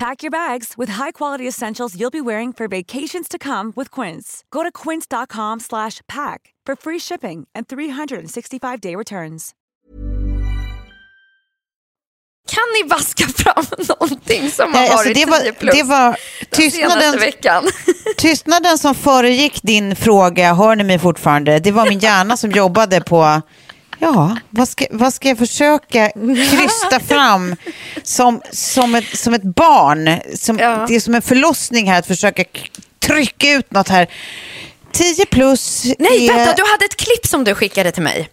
E: Pack your bags with high-quality essentials you'll be wearing for vacations to come with Quince. Go to quince.com slash pack for free shipping and 365-day returns.
B: Kan ni vaska fram någonting som har
D: alltså
B: varit
D: det, var,
B: 10 plus
D: det var tystnaden,
B: veckan?
D: tystnaden som föregick din fråga, hör ni mig fortfarande? Det var min hjärna som jobbade på, ja, vad ska, vad ska jag försöka krysta fram som, som, ett, som ett barn? Som,
B: Ja.
D: Det är som en förlossning här att försöka trycka ut något här. 10 plus
B: Nej,
D: är...
B: vänta, du hade ett klipp som du skickade till mig.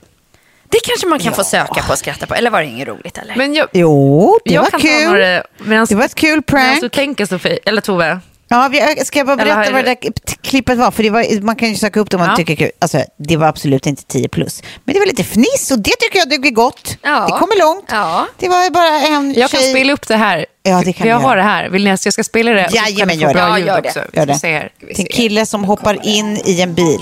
B: Det kanske man kan få söka på och skratta på. Eller var det inget roligt? Eller?
C: Men jag,
D: Jo, det
C: jag
D: var kul.
C: några, medans,
D: Det var ett kul
C: Medan
D: prank.
C: du tänker Sofie, eller Tove.
D: Ja, ska jag bara
C: Eller
D: berätta
C: har
D: vad det där klippet var? För det var, man kan ju söka upp det om man
C: Ja.
D: tycker det är kul. Alltså, det var absolut inte 10 plus. Men det var lite fniss och det tycker jag duger gott.
B: Ja.
D: Det kommer långt.
B: Ja.
D: Det var bara en
C: Jag kan
D: tjej.
C: spela upp det här.
D: Ja, det kan
C: jag har det här. Vill ni att jag ska spela det? Kan
D: Jajamän, gör det.
B: Ja, gör det.
C: också. Vi
D: Gör det.
C: se här. Ska vi
D: Till en kille som hoppar in i en bil.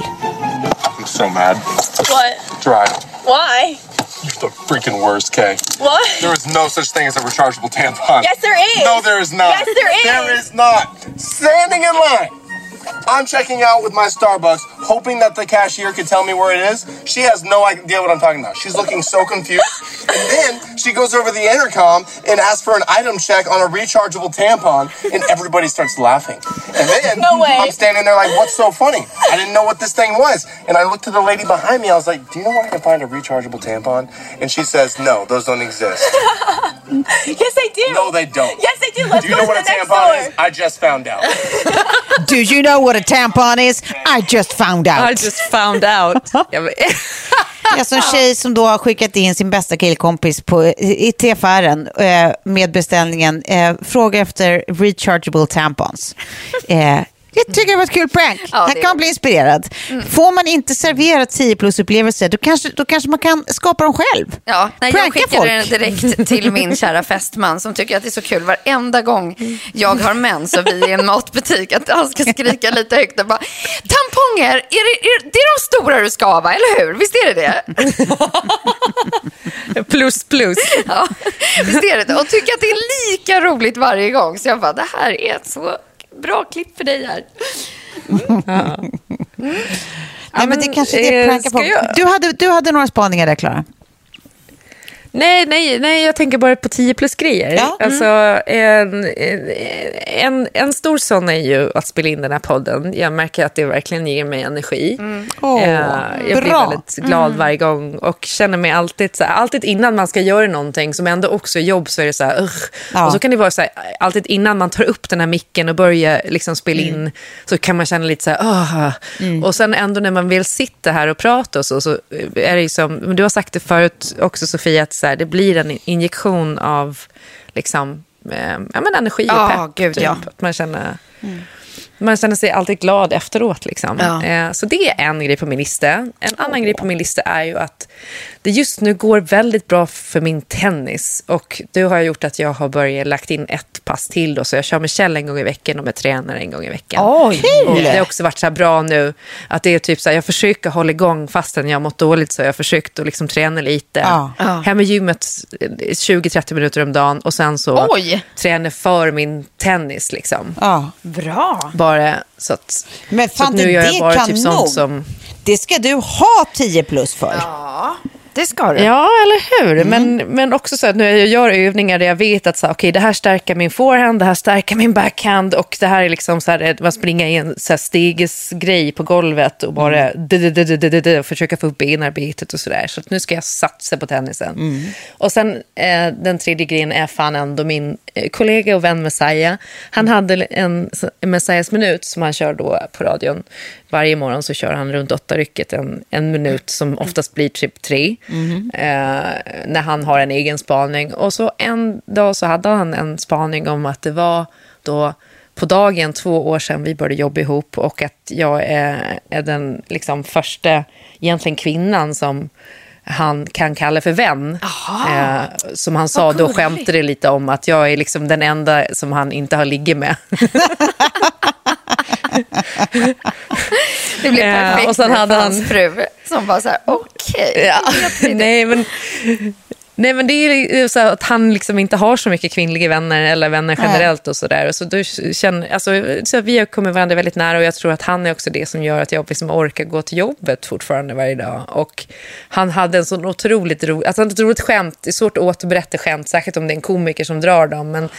F: I'm so mad.
G: What?
F: Drive.
G: Why?
F: You're the freaking worst, Kay.
G: What?
F: There is no such thing as a rechargeable tampon.
G: Yes, there is.
F: No, there is not.
G: Yes, there is.
F: There is not. Standing in line. I'm checking out with my Starbucks, hoping that the cashier could tell me where it is. She has no idea what I'm talking about. She's looking so confused. And then she goes over the intercom and asks for an item check on a rechargeable tampon, and everybody starts laughing. And then
G: No way.
F: I'm standing there like, what's so funny? I didn't know what this thing was. And I looked to the lady behind me. I was like, do you know where I can find a rechargeable tampon? And she says, no, those don't exist.
G: Yes, they do.
F: No, they don't.
G: Yes, I do. Let's
F: Do you know what a tampon
G: door.
F: is? I just found out.
D: Do you know what a tampon is? I just found out.
C: I just found out.
D: Det är alltså en tjej som då har skickat in sin bästa killkompis på, i, till affären eh, med beställningen. Eh, fråga efter rechargeable tampons. Eh, jag tycker det var ett kul prank.
B: Ja,
D: Här kan man bli inspirerad. Får man inte servera 10 plus-upplevelser då kanske, då kanske man kan skapa dem själv.
B: Ja, nej, jag skickade den direkt till min kära fästman som tycker att det är så kul varenda gång jag har mens och vi är i en matbutik att han ska skrika lite högt och bara tamponger, är det, är, det är de stora du ska va, eller hur? Visst är det det?
C: plus plus.
B: Ja, visst är det det? Och tycker att det är lika roligt varje gång. Så jag bara, det här är så bra klipp för dig här.
D: Nej, men det kanske är det
C: eh, jag-
D: Du hade, du hade några spaningar där, Klara.
C: Nej, nej, nej, jag tänker bara på 10 plus grejer.
D: Ja.
C: Alltså, en, en, en stor sån är ju att spela in den här podden. Jag märker att det verkligen ger mig energi.
D: Åh,
C: Eh, jag blir
D: bra.
C: väldigt glad varje gång och känner mig alltid, så här, alltid innan man ska göra någonting som ändå också är jobb så är det så här.
D: Ja.
C: Och så kan det vara så här, alltid innan man tar upp den här micken och börjar liksom spela in så kan man känna lite så här, "Åh." Och sen ändå när man vill sitta här och prata och så, så är det ju som, du har sagt det förut också Sofia, att så här, det blir en injektion av liksom, eh, ja, men energi och pepp.
B: gud,
C: typ.
B: ja.
C: Att man känner... Man känner sig alltid glad efteråt. Liksom.
B: Ja.
C: Eh, så det är en grej på min lista. En annan grej på min lista är ju att det just nu går väldigt bra för min tennis. Och det har gjort att jag har börjat lagt in ett pass till. Då, så jag kör med Kjell en gång i veckan och med tränare en gång i veckan.
B: Oj!
C: Och det har också varit så här bra nu att det är typ så här, jag försöker hålla igång fastän jag har mått dåligt så har jag försökt att liksom träna lite.
D: Ja.
B: Ja.
C: Hem i gymmet eh, 20-30 minuter om dagen och sen så
B: Oj.
C: träna för min tennis liksom.
D: Ja.
B: Bra.
C: Bara så att,
D: Men
C: så
D: fan,
C: att nu
D: det
C: gör jag bara
D: kanon.
C: typ sånt som...
D: Det ska du ha 10 plus för.
B: Ja, det ska du.
C: Ja, eller hur? Men, men också så att när jag gör övningar där jag vet att så, okej, det här stärker min forehand, det här stärker min backhand och det här är liksom så här, man springer i en så här, stegesgrej på golvet och bara och försöka få upp benarbetet och sådär. Så att nu ska jag satsa på tennisen. Och sen eh, den tredje grejen är fan ändå min eh, kollega och vän Messiah. Han hade en en Messiahs minut som han kör då på radion. Varje morgon så kör han runt åtta rycket en, en minut som oftast blir typ tre. Eh, när han har en egen spaning. Och så en dag så hade han en spaning om att det var då på dagen två år sedan vi började jobba ihop och att jag är, är den liksom första egentligen kvinnan som han kan kalla för vän. Eh, som han sa, då skämtade lite om att jag är liksom den enda som han inte har ligget med.
B: Det blir
C: Eh,
B: perfekt
C: och sen hade
B: hans
C: han-
B: fru som bara så här, okej.
C: Ja, nej, men, nej, men det är så att han liksom inte har så mycket kvinnliga vänner eller vänner generellt och sådär. Så känner, alltså, så vi kommit varandra väldigt nära och jag tror att han är också det som gör att jag liksom orkar gå till jobbet fortfarande varje dag. Och han hade en sån otroligt rolig, alltså ett roligt skämt, det är svårt att återberätta skämt, särskilt om det är en komiker som drar dem. Men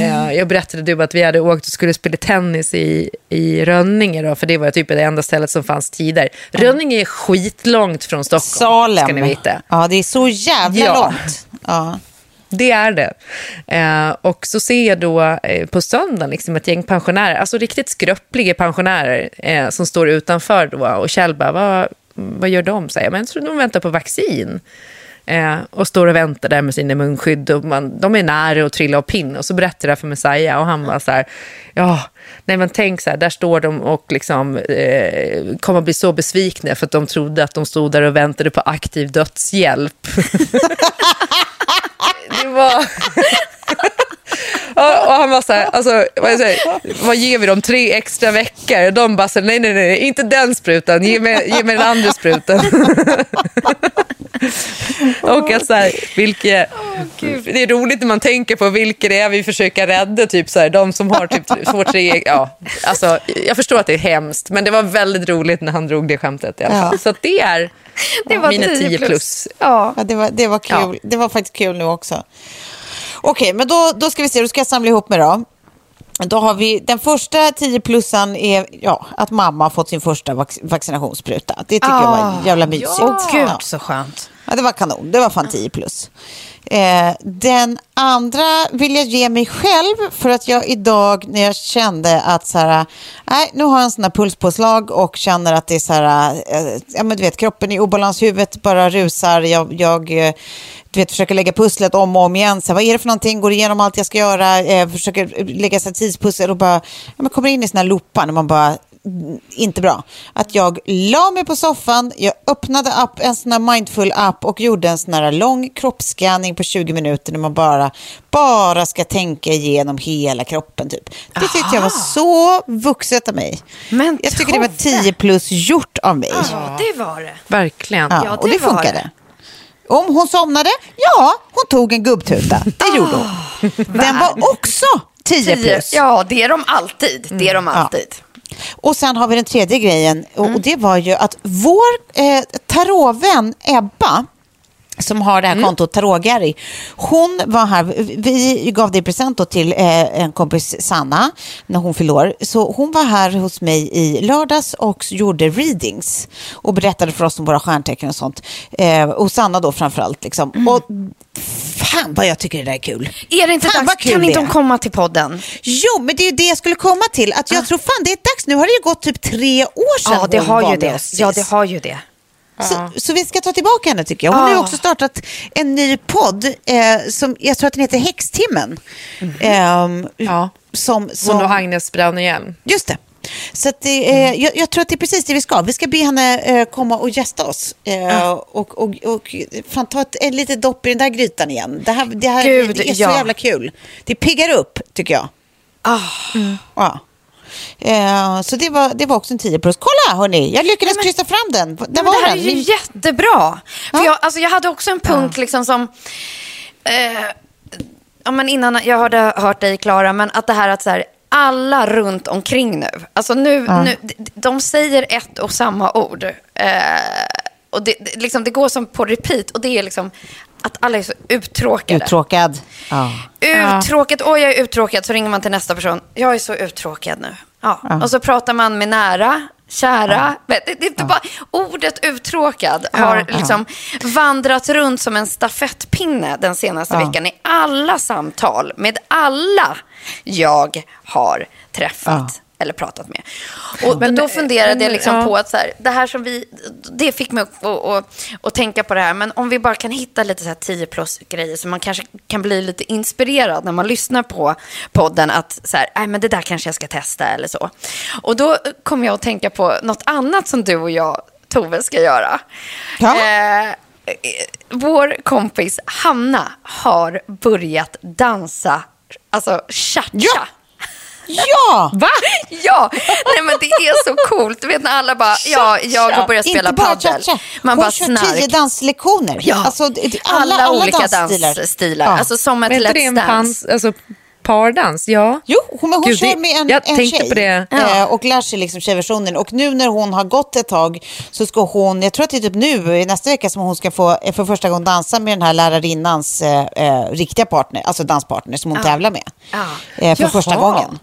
C: eh, jag berättade du att vi hade åkt och skulle spela tennis i, i Rönninge då, för det var typ det enda stället som fanns tider. Rönninge är skitlångt från Stockholm,
D: Salem.
C: ska ni veta.
D: Ja, det är så jävla
C: Ja.
D: långt. Ja.
C: Det är det. Eh, och så ser jag då eh, på söndagen liksom ett gäng pensionärer, alltså riktigt skröpliga pensionärer eh, som står utanför då. Och Kjell bara, vad, vad gör de? Säger jag, men jag de väntar på vaccin. Eh, och står och väntar där med sina munskydd. Och man, de är nära att trilla av pinn. Och så berättar jag för Messiah och han bara, så här, ja, nej men tänk så här, där står de och liksom eh, kommer att bli så besvikna för att de trodde att de stod där och väntade på aktiv dödshjälp. det var... Ja, och han var så här, alltså, vad, jag säger, vad ger vi dem? Tre extra veckor? De bara så nej, nej, nej, inte den sprutan, ge mig, ge mig den andra sprutan. och att så här, vilka, det är roligt när man tänker på vilka det är vi försöker rädda, typ så här, de som har typ två, tre, ja, alltså, jag förstår att det är hemskt, men det var väldigt roligt när han drog det skämtet i alla fall.
D: Ja.
C: Så det är
B: Det var
C: mina
B: 10
C: 10
B: plus.
C: plus.
B: Ja.
D: Ja, det var, det var kul.
C: Ja.
D: Det var faktiskt kul nu också. Okej, men då, då ska vi se. Då ska jag samla ihop mig då. Då har vi, den första 10-plussan är ja, att mamma har fått sin första vac- vaccinationsspruta. Det tycker jag var jävla mysigt.
B: Åh gud
D: Ja.
B: så skönt.
D: Ja, det var kanon. Det var fan 10 plus. Eh, den andra vill jag ge mig själv för att jag idag när jag kände att så här, nej, nu har jag en sån här pulspåslag och känner att det är så här, eh, ja men du vet, kroppen i obalans, huvudet bara rusar, jag, jag eh, du vet, försöker lägga pusslet om och om igen, så här, vad är det för någonting, går igenom allt jag ska göra, eh, försöker lägga sig tidspussel och bara, ja, men kommer in i såna här loopar när man bara inte bra. Att jag la mig på soffan, jag öppnade app, en sån här mindful app och gjorde en sån här lång kroppsscanning på 20 minuter när man bara, bara ska tänka igenom hela kroppen typ. Det tyckte jag var så vuxet av mig.
B: Men
D: jag tycker det var
B: Tove.
D: 10 plus gjort av mig.
B: Ja, det var det.
C: Verkligen.
D: Ja,
B: Ja,
D: och
B: det
D: funkade.
B: det.
D: Om hon somnade? Ja, hon tog en gubbtuta. Det gjorde hon. Den var också 10 plus.
B: Ja, det är de alltid. Det är de alltid.
D: Och sen har vi den tredje grejen. Och, och det var ju att vår eh, tarotvän Ebba som har det här kontot Tarot-Gary. Hon var här, vi gav det i present till eh, en kompis Sanna när hon fyllde år. Så hon var här hos mig i lördags och gjorde readings och berättade för oss om våra stjärntecken och sånt. Eh, och Sanna då framförallt liksom. Och fan vad jag tycker det där är kul.
B: Är det inte
D: Fan,
B: dags? Kan inte
D: är.
B: komma till podden?
D: Jo, men det är ju det jag skulle komma till. Att jag tror fan det är dags. Nu har det ju gått typ tre år sedan
B: Ja, det
D: hon
B: har
D: var
B: ju
D: med
B: det.
D: oss
B: Ja, det har ju det.
D: Så, så vi ska ta tillbaka henne tycker jag. Hon har ju också startat en ny podd eh, som jag tror att den heter Häxtimmen. Ehm,
C: Ja.
D: som, som,
C: Hon och Agnes Braunehjelm.
D: Just det. Så det, eh, jag, jag tror att det är precis det vi ska. Vi ska be henne eh, komma och gästa oss. Eh, och, och, och fan, ta ett, en litet dopp i den där grytan igen. Det här, det här
B: Gud,
D: det är så
B: ja.
D: jävla kul. Det piggar upp, tycker jag.
B: Ah.
D: Ja. Eh, så det var, det var också en 10 plus. Kolla hörni, jag lyckades kryssa fram den. Där
B: Men
D: var
B: det här är
D: den.
B: ju
D: Min-
B: jättebra. För
D: Ja.
B: jag, alltså, jag hade också en punkt liksom som... Eh, ja, men innan jag hade hört dig, Klara, men att det här att så här, alla runt omkring nu, alltså nu, nu d- de säger ett och samma ord. Eh, och det, det, liksom, det går som på repeat och det är liksom att alla är så uttråkade.
D: Uttråkad. Ja.
B: Uttråkad, oj jag är uttråkad, så ringer man till nästa person. Jag är så uttråkad nu. Ja. Och så pratar man med nära, kära. Men Det, det är inte bara, ordet uttråkad har liksom vandrat runt som en stafettpinne den senaste veckan i alla samtal med alla jag har träffat. Eller pratat med. Och
C: Men,
B: då funderade
C: men,
B: jag liksom
C: ja.
B: på att så här, det här som vi, det fick mig att, att, att, att tänka på det här. Men om vi bara kan hitta lite så här 10 plus grejer så man kanske kan bli lite inspirerad när man lyssnar på podden. Att så här, nej men det där kanske jag ska testa eller så. Och då kom jag att tänka på något annat som du och jag, Tove, ska göra.
D: Ja.
B: Eh, vår kompis Hanna har börjat dansa, alltså cha-cha.
D: Ja. Ja!
C: Va?
B: Ja, nej men det är så coolt. Du vet när alla bara, ja, jag har börjat spela padel. Man
D: Hon
B: bara
D: kör
B: snark.
D: tio danslektioner.
B: Ja,
D: Alltså, det- det-
B: alla, olika
D: dansstilar.
B: dansstilar.
D: Ja.
B: Alltså som ett Let's Dance.
C: pans, alltså, pardans? Ja.
D: Jo, hon, hon
C: Gud,
D: kör med en,
C: jag
D: en
C: tänkte
D: tjej
C: på det.
D: eh, och lär sig liksom tjejversionen. Och nu när hon har gått ett tag så ska hon, jag tror att det är typ nu, i nästa vecka som hon ska få eh, för första gången dansa med den här lärarinnans eh, eh, riktiga partner, alltså danspartner som hon tävlar med.
B: Ja.
D: Eh, för
C: Jaha.
D: första gången.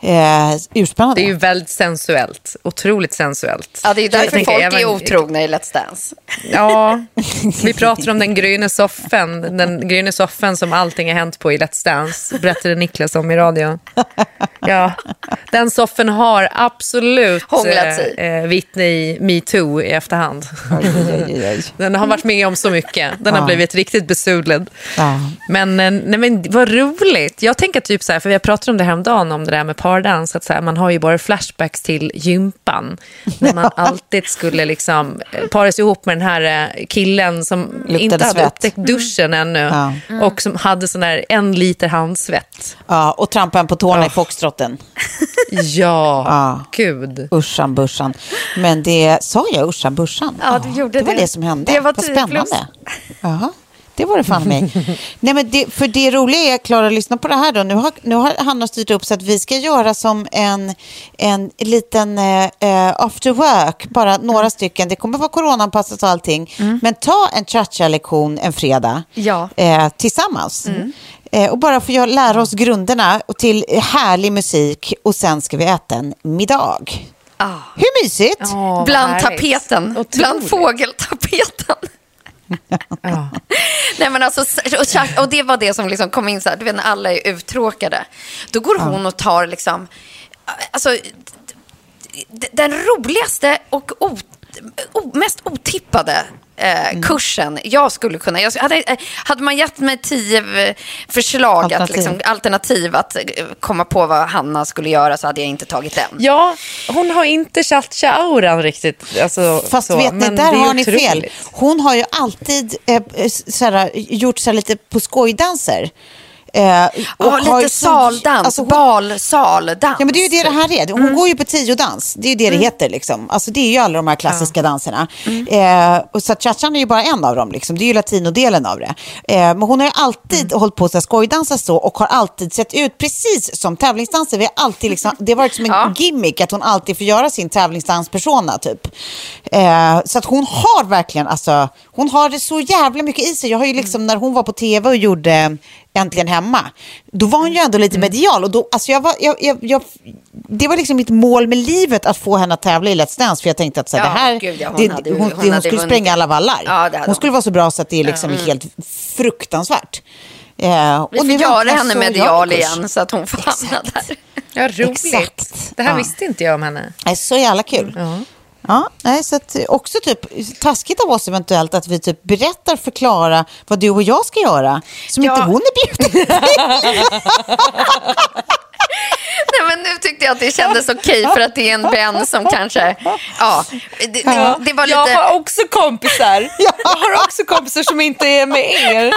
D: Eh, urspännande.
C: Det är ju väldigt sensuellt. Otroligt sensuellt.
B: Ja, det är därför folk är otrogna i Let's Dance.
C: Ja, vi pratar om den gryne soffen. Den gryne soffen som allting har hänt på i Let's Dance. Berättade Niklas om i radio. Ja, den soffen har absolut
B: sig.
C: eh, vittne i metoo i efterhand.
D: Oj, oj, oj, oj.
C: Den har varit med om så mycket. Den har
D: Ja.
C: blivit riktigt besudlad.
D: Ja.
C: Men, eh, nej, men vad roligt. Jag tänker typ så här, för vi har pratat om det häromdagen, om det där med pardans, att så här, man har ju bara flashbacks till gympan. När man alltid skulle liksom eh, paras ihop med den här eh, killen som
D: Luktade
C: inte hade
D: svett.
C: upptäckt duschen ännu.
D: Ja.
C: Och som hade sån där en liter handsvett.
D: Ja, och trampa en på tårna i foxtrotten.
C: Ja,
D: Ja.
C: gud.
D: Ushan bushan. Men det, sa jag ushan bushan?
B: Ja, du gjorde
D: det. var
B: det.
D: det som hände.
B: Det var
D: Vad
B: 10 plus.
D: spännande. Det var det fan mig. Nej, men det, för det roliga är, Klara, lyssna på det här då. Nu har, nu har Hanna styrt upp så att vi ska göra som en, en liten eh, eh, after work, bara några stycken. Det kommer vara coronaanpassat och allting. Men ta en cha-cha-lektion en fredag
B: Ja.
D: eh, tillsammans. Eh, och bara få lära oss grunderna och till härlig musik och sen ska vi äta en middag.
B: Ah.
D: Hur mysigt?
C: Vad
B: Bland
C: härligt.
B: tapeten,
C: Otroligt.
B: bland fågeltapeten.
C: Ja.
B: Nej, men alltså, och, och det var det som liksom kom in så här, du vet när alla är uttråkade. Då går hon och tar liksom, alltså, den roligaste och o, o, mest otippade eh, kursen jag skulle kunna... Jag hade, eh, hade man gett mig tio eh, förslag,
D: Alternativ.
B: Att, liksom, alternativ att eh, komma på vad Hanna skulle göra så hade jag inte tagit den.
C: Ja, hon har inte cha-cha-auran riktigt. Alltså,
D: Fast
C: så,
D: vet ni,
C: men
D: där
C: det är
D: har ni
C: otroligt.
D: fel. Hon har ju alltid eh, såhär, gjort så lite på skojddanser. Eh, och
B: Ja,
D: ju
B: lite saldans,
D: alltså
B: balsaldans.
D: Ja, men det är ju det det här är. Hon
B: Mm.
D: går ju på tiodans. Det är ju det det heter. Liksom. Alltså, det är ju alla de här klassiska danserna.
B: Mm.
D: Eh, och så cha-chan är ju bara en av dem. Liksom. Det är ju latinodelen av det. Eh, men hon har ju alltid
B: Mm.
D: hållit på att skojdansa så och har alltid sett ut precis som tävlingsdanser. Vi har alltid liksom, det har varit som en
B: Ja.
D: gimmick att hon alltid får göra sin tävlingsdanspersona typ. Eh, så att hon har verkligen, alltså, hon har det så jävla mycket i sig. Jag har ju liksom, när hon var på tv och gjorde Äntligen hemma, då var hon ju ändå lite medial. Och då, alltså jag var, jag, jag, jag, det var liksom mitt mål med livet att få henne att tävla i Let's Dance. För jag tänkte att så här,
B: Ja,
D: det här,
B: gud, ja, hon
D: det,
B: hade-
D: hon,
B: hon
D: hon
B: hade
D: skulle
B: vunnit
D: spränga alla vallar.
B: Ja,
D: hon
B: hon.
D: skulle vara så bra så att det är liksom helt fruktansvärt. Eh,
B: Vi
D: och
B: får göra henne medial igen så att hon får hamna där.
C: Ja, roligt.
D: Exakt.
C: Det här
D: Ja.
C: visste inte jag om henne.
D: Det är så jävla kul. Ja. Ja, nej, så att, också typ taskigt av oss eventuellt att vi typ berättar, förklara vad du och jag ska göra. Som
B: Ja.
D: inte hon är bjuden
B: Nej, men nu tyckte jag att det kändes okej för att det är en vän som kanske... Ja, det, det, det var lite...
C: Jag har också kompisar. Jag har också kompisar som inte är med er.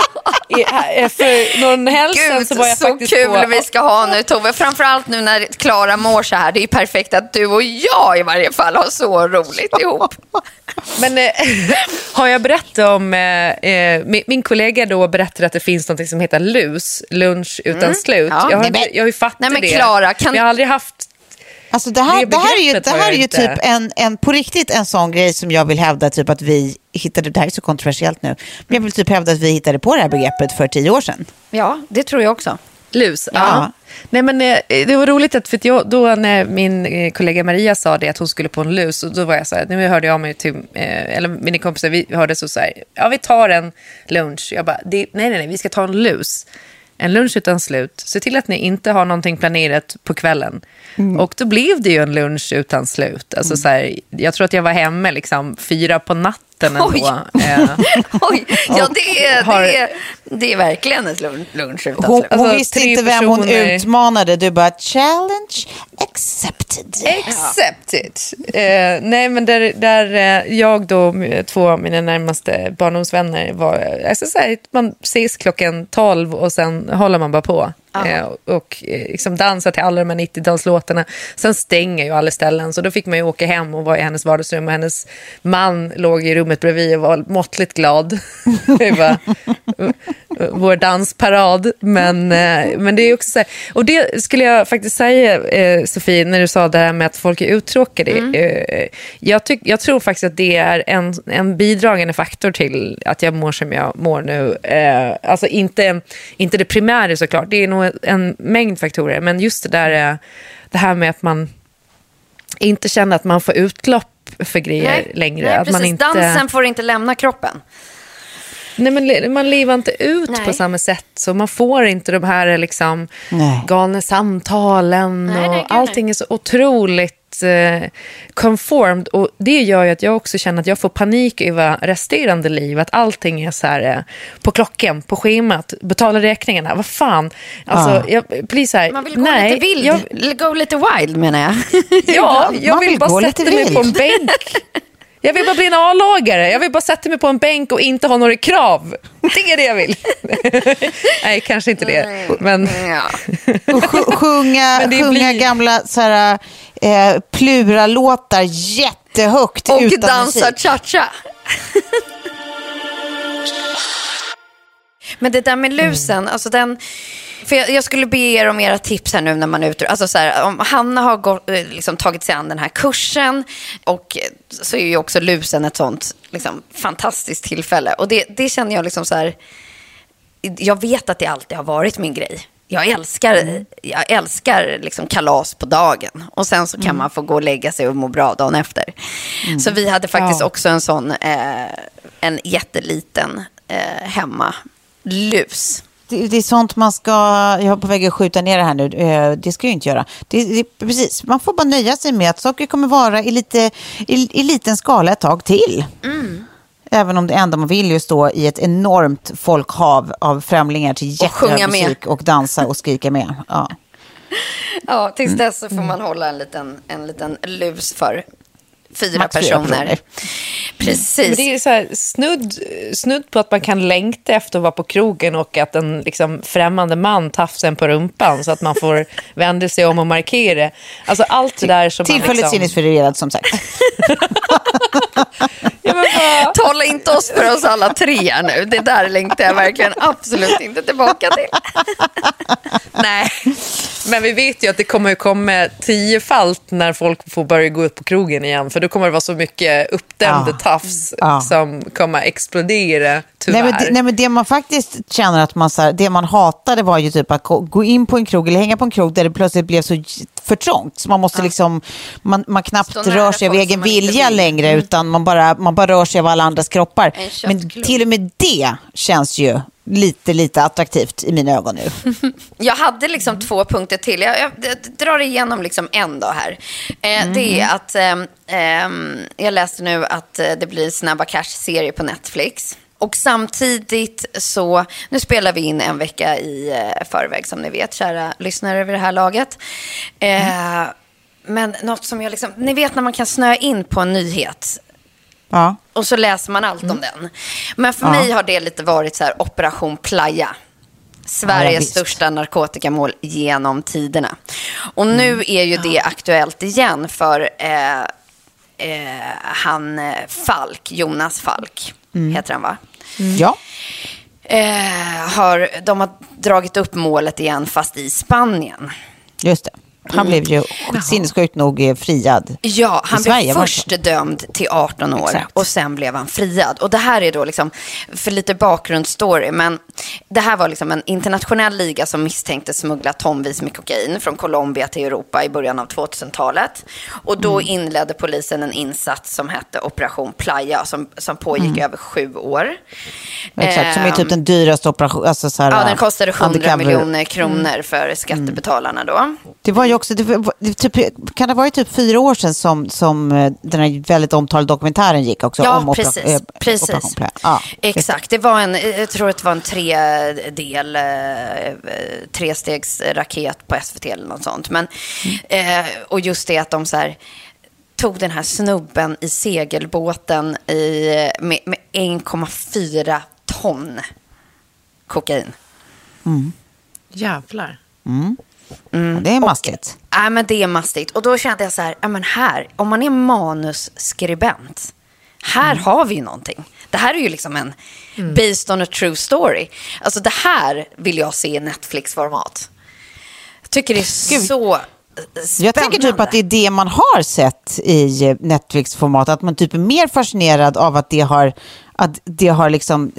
C: För någon
B: Gud,
C: så var jag
B: så
C: faktiskt
B: kul
C: på...
B: vi ska ha nu Tove. Framförallt nu när Klara mår så här. Det är perfekt att du och jag i varje fall har så roligt ihop.
C: Men eh, har jag berättat om... Eh, eh, min, min kollega då berättade att det finns något som heter LUS, lunch utan slut.
B: Ja.
C: Jag, har,
B: Nej, men-
C: jag har ju fattat
B: Nej, men
C: det.
B: Klara, kan-
C: jag har aldrig haft...
D: Alltså det här,
C: Det
D: det här är ju, det här är ju
C: inte.
D: typ en, en, på riktigt en sån grej som jag vill hävda typ att vi hittade, det här är så kontroversiellt nu, men jag vill typ hävda att vi hittade på det här begreppet för tio år sedan.
B: Ja, det tror jag också.
C: Lus, ja.
D: Ja.
C: Nej, men, eh, det var roligt att för jag, då när min eh, kollega Maria sa det att hon skulle på en lus, och då var jag så här, nu hörde jag mig till, eh, eller mina kompisar, vi hörde så, så här, ja vi tar en lunch. Jag bara, det, nej nej nej, vi ska ta en lus. En lunch utan slut. Se till att ni inte har någonting planerat på kvällen. Och då blev det ju en lunch utan slut. Alltså, så här, jag tror att jag var hemma liksom, fyra på natten ändå.
B: Oj.
C: Eh,
B: Oj, ja det är,
C: har-
B: det är, det är verkligen ett lun- lunch utan
D: Hon,
B: slut.
D: hon
C: Alltså,
D: visste inte vem hon
C: personer-
D: utmanade, du bara challenge accepted.
C: Accepted. Eh, nej, men där, där eh, jag då, två av mina närmaste barndomsvänner var, alltså så här, man ses klockan 12 och sen håller man bara på. Eh, och eh, liksom dansar till alla de här 90-talslåtarna. Sen stänger ju alla ställen, så då fick man ju åka hem och vara i hennes vardagsrum och hennes man låg i rummet bredvid och var måttligt glad. det var eh, vår dansparad. Men, men det är också så här, och det skulle jag faktiskt säga, Sofie, när du sa det här med att folk är uttråkade. Eh, jag, tyck, jag tror faktiskt att det är en, en bidragande faktor till att jag mår som jag mår nu. Alltså inte, inte det primära såklart, det är nog en mängd faktorer. Men just det där, eh, det här med att man inte känner att man får utlopp för grejer längre.
B: Nej,
C: att
B: precis.
C: man inte...
B: Dansen får inte lämna kroppen.
C: Nej, men man lever inte ut
B: Nej.
C: på samma sätt. Så man får inte de här liksom,
D: Nej.
C: galna samtalen.
B: Nej, nej,
C: och
B: gud,
C: allting är så otroligt eh, conformed. Och det gör ju att jag också känner att jag får panik över resterande liv. Att allting är så här eh, på klockan, på schemat, betala räkningarna. Vad fan. Alltså, jag blir så här,
B: Man vill gå
C: nej,
B: lite vild.
C: Jag,
B: Gå lite wild menar jag.
C: Ja, jag
D: Man
C: vill,
D: vill
C: bara sätta mig på en bänk. Jag vill bara bli en A-lagare. Jag vill bara sätta mig på en bänk och inte ha några krav. Det är det jag vill. Nej, kanske inte det. Men
B: Ja.
D: Och sj- sjunga,
C: Men det
D: sjunga
C: blir-
D: gamla så här, eh, pluralåtar jättehögt
B: Och
D: utan
B: dansa
D: musik.
B: cha-cha. Men det där med lusen, alltså den... För jag, jag skulle be er om era tips här nu när man är ute. Alltså så här, om Hanna har gått, eh, liksom, tagit sig an den här kursen och eh, så är ju också lusen ett sånt liksom, fantastiskt tillfälle. Och det, det känner jag liksom så här... Jag vet att det alltid har varit min grej. Jag älskar, jag älskar liksom kalas på dagen. Och sen så kan man få gå och lägga sig och må bra dagen efter. Så vi hade faktiskt
C: Ja.
B: också en sån, eh, en jätteliten eh, hemma lus.
D: Det, det är sånt man ska, jag är på väg att skjuta ner det här nu, eh, det ska jag ju inte göra. Det, det, precis, man får bara nöja sig med att saker kommer vara i, lite, i, i liten skala ett tag till.
B: Mm.
D: Även om det enda man vill ju stå i ett enormt folkhav av främlingar till jättehög
B: med.
D: musik och dansa och skrika med. Ja.
B: Ja, tills dess så får man hålla en liten, en liten lus för fyra
D: Max
B: personer.
D: personer.
B: Precis.
C: Men det är så här, snudd, snudd på att man kan längta efter att vara på krogen och att en liksom, främmande man tafsar en på rumpan så att man får vända sig om och markera. Alltså allt det där som
D: Tillfälligt
C: liksom...
D: sinnesförvirrad som sagt.
C: Ja, men bara,
B: Tala inte oss för oss alla tre nu. Det där längtar jag verkligen absolut inte tillbaka till.
C: nej. Men vi vet ju att det kommer komma tiofalt när folk får börja gå ut på krogen igen. För då kommer det vara så mycket uppdämda
D: Ja.
C: tafs
D: Ja.
C: som kommer att explodera, tyvärr.
D: Nej men, det, nej men det man faktiskt känner att man, så här, det man hatade var ju typ att gå- in på en krog eller hänga på en krog där det plötsligt blev så för trångt. Så man måste liksom, man, man knappt rör sig av egen vilja
B: vill.
D: längre
B: Mm.
D: utan man bara, man bara rör sig av alla andras kroppar.
B: En
D: Men till och med det känns ju lite, lite attraktivt i mina ögon nu.
B: Jag hade liksom två punkter till. Jag, jag, jag drar igenom liksom en dag här. Eh, Det är att ehm, ehm, jag läste nu att eh, det blir Snabba Cash-serie på Netflix. Och samtidigt så, nu spelar vi in en vecka i eh, förväg som ni vet, kära lyssnare vid det här laget. Eh, Men något som jag liksom, ni vet när man kan snöa in på en nyhet
D: Ja.
B: och så läser man allt om den. Men för
D: Ja.
B: mig har det lite varit så här Operation Playa. Sveriges
D: Ja,
B: största narkotikamål genom tiderna. Och nu
D: Mm.
B: är ju det aktuellt igen för eh, eh, han eh, Falk, Jonas Falk,
D: Mm.
B: heter han va?
D: ja.
B: Eh, har, de har dragit upp målet igen fast i Spanien.
D: Just det. Han
B: Mm.
D: blev ju sinnessjukt nog eh, friad.
B: Ja, han
D: Sverige,
B: blev först dömd till 18 år
D: Exakt.
B: och sen blev han friad. Och det här är då liksom, för lite bakgrundsstory, men det här var liksom en internationell liga som misstänkte smuggla tonvis med kokain från Colombia till Europa i början av 2000-talet. Och då
D: Mm.
B: inledde polisen en insats som hette Operation Playa, som, som pågick över sju år.
D: Mm. Exakt, som är typ
B: Ehm,
D: den dyraste operationen. Alltså
B: Ja, den kostade 100
D: undercover.
B: miljoner kronor för skattebetalarna då.
D: Det var ju också, det typ, kan det ha varit typ fyra år sedan som, som eh, den här väldigt omtalade dokumentären gick också?
B: Ja,
D: om opera-
B: precis.
D: eh,
B: precis.
D: Operation. Ja,
B: Exakt, det var en, jag tror att det var en tredel, eh, trestegsraket på SVT eller något sånt. Men, eh, och just det att de så här, tog den här snubben i segelbåten i, med, med 1,4 ton kokain.
C: Jävlar.
D: Ja, det är mastigt.
B: Nej, men det är mastigt. Och då kände jag så här, ja men här, om man är manusskribent, här
D: Mm.
B: har vi ju någonting. Det här är ju liksom en based on a true story. Alltså det här vill jag se i Netflix-format. Jag tycker det är
D: Gud.
B: så eh, spännande.
D: Jag tänker typ att det är det man har sett i eh, Netflix-format, att man typ är mer fascinerad av att det har, att det har liksom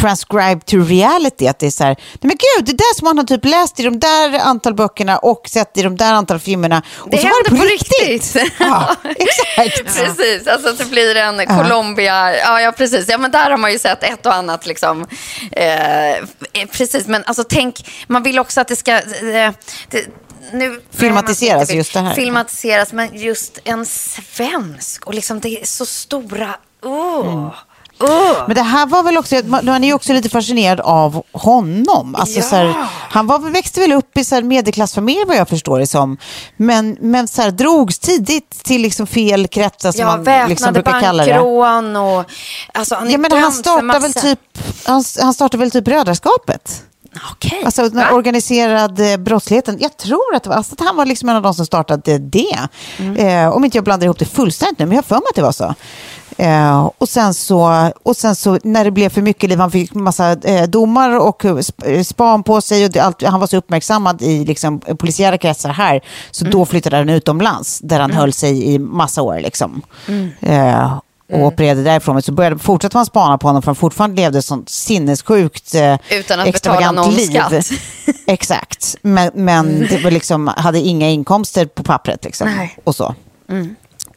D: eh, transcribed to reality, att det är så här, nej men gud, det där som man har typ läst i de där antal böckerna och sett i de där antal filmerna. Och
B: Det
D: så var
B: händer på riktigt.
D: Ja, exakt.
B: Precis, alltså att det blir en Colombia, ja, ja precis, ja men där har man ju sett ett och annat liksom, eh, precis, men alltså tänk, man vill också att det ska, eh, det, nu,
D: Filmatiseras, just det här.
B: Filmatiseras, men just en svensk och liksom det är så stora, oh, oh.
D: Men det här var väl också, man är ju också lite fascinerad av honom. Alltså,
B: Ja.
D: så här, han var, växte väl upp i så här medelklassfamilj vad jag förstår det som. Men, men så här, drogs tidigt till liksom fel kretsar som
B: Ja,
D: man liksom brukar kalla det.
B: bankrån och... Alltså, han
D: Ja, men han startade väl typ, han, han startade väl typ Brödraskapet?
B: Okej.
D: Alltså den
B: Va?
D: organiserade brottsligheten. Jag tror att, det var, alltså, att han var liksom en av de som startade det.
B: Mm.
D: Eh, om inte jag blandar ihop det fullständigt nu, men jag har för mig att det var så. Eh, och, sen så och sen så när det blev för mycket liv, han fick massa eh, domar och eh, eh, span på sig och det, allt, han var så uppmärksammad i liksom, eh, polisiära kretsar här, så
B: Mm.
D: då flyttade han utomlands där han höll sig i massa år. Liksom.
B: Mm.
D: Och opererade därifrån. Men så började, fortsatte man spana på honom för han fortfarande levde ett sånt sinnessjukt eh,
B: Utan att betala någon
D: liv.
B: skatt.
D: Exakt, men, men det var liksom, hade inga inkomster på pappret. Liksom,
B: Nej.
D: och så.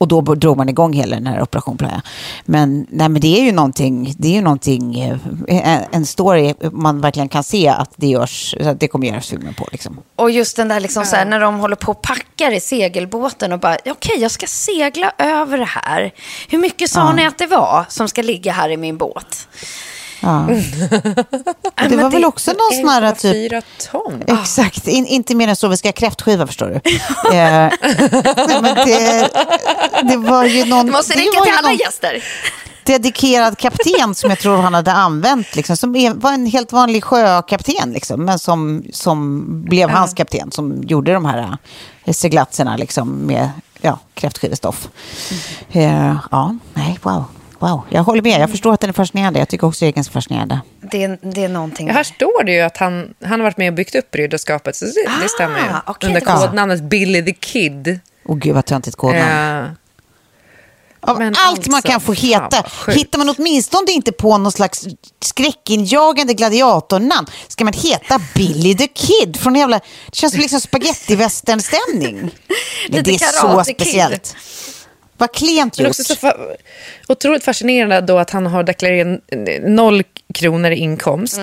D: Och då drog man igång hela den här Operation Playa. Men, nej, men det är ju någonting, det är ju någonting, eh, en, en story man verkligen kan se att det görs, att det kommer göras filmer på. Liksom.
B: Och just den där liksom så här, när de håller på och packar i segelbåten och bara, okej, jag ska segla över det här. Hur mycket sa ni att det var som ska ligga här i min båt?
D: Ja.
B: Ja,
D: Det
B: men
D: var väl också någon sån här typ...
C: Fyra ton.
D: Exakt, In, inte mer än så. Vi ska ha kräftskiva förstår du. eh, nej, men det, det var ju någon...
B: Det måste
D: det
B: räcka till alla
D: någon
B: gäster.
D: dedikerad kapten som jag tror han hade använt. Liksom, som var en helt vanlig sjökapten, liksom, men som, som blev hans kapten. Som gjorde de här eh, seglatserna liksom, med ja, kräftskivestoff. Eh, ja, nej, wow. Wow, jag håller med. Jag förstår att den är fascinerande. Jag tycker också att egen är fascinerande.
B: Det, är- det är någonting.
C: Ja, här står det ju att han, han har varit med och byggt upp Ridderskapet, så det, det stämmer ju.
B: Ah, okej,
C: Under
B: det
C: kodnamnet Billy the Kid.
D: Åh gud vad töntigt kodnamn.
C: Eh,
D: Av
C: Men
D: allt man
C: alltså,
D: kan få
C: fan
D: heta.
C: sjukt.
D: Hittar man åtminstone inte på någon slags skräckinjagande gladiatornamn ska man heta Billy the Kid från jävla... Det känns som liksom spagettivästernstämning. Men det är så
B: Karate Kid.
D: Vad klent gjort.
C: också så fa- otroligt fascinerande då att han har deklarerat noll kronor i inkomst.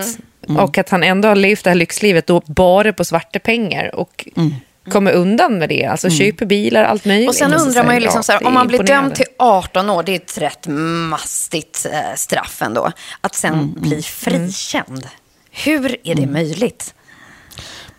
D: Mm.
C: Och att han ändå har levt det här lyxlivet då bara på svarta pengar. Och
D: Mm.
C: kommer undan med det. Alltså köper bilar, allt möjligt.
B: Och sen
C: Och så
B: undrar man ju liksom så här, om man blir dömd till 18 år, det är ett rätt mastigt eh, straff ändå. Att sen
C: Mm,
B: bli frikänd. Hur är det möjligt?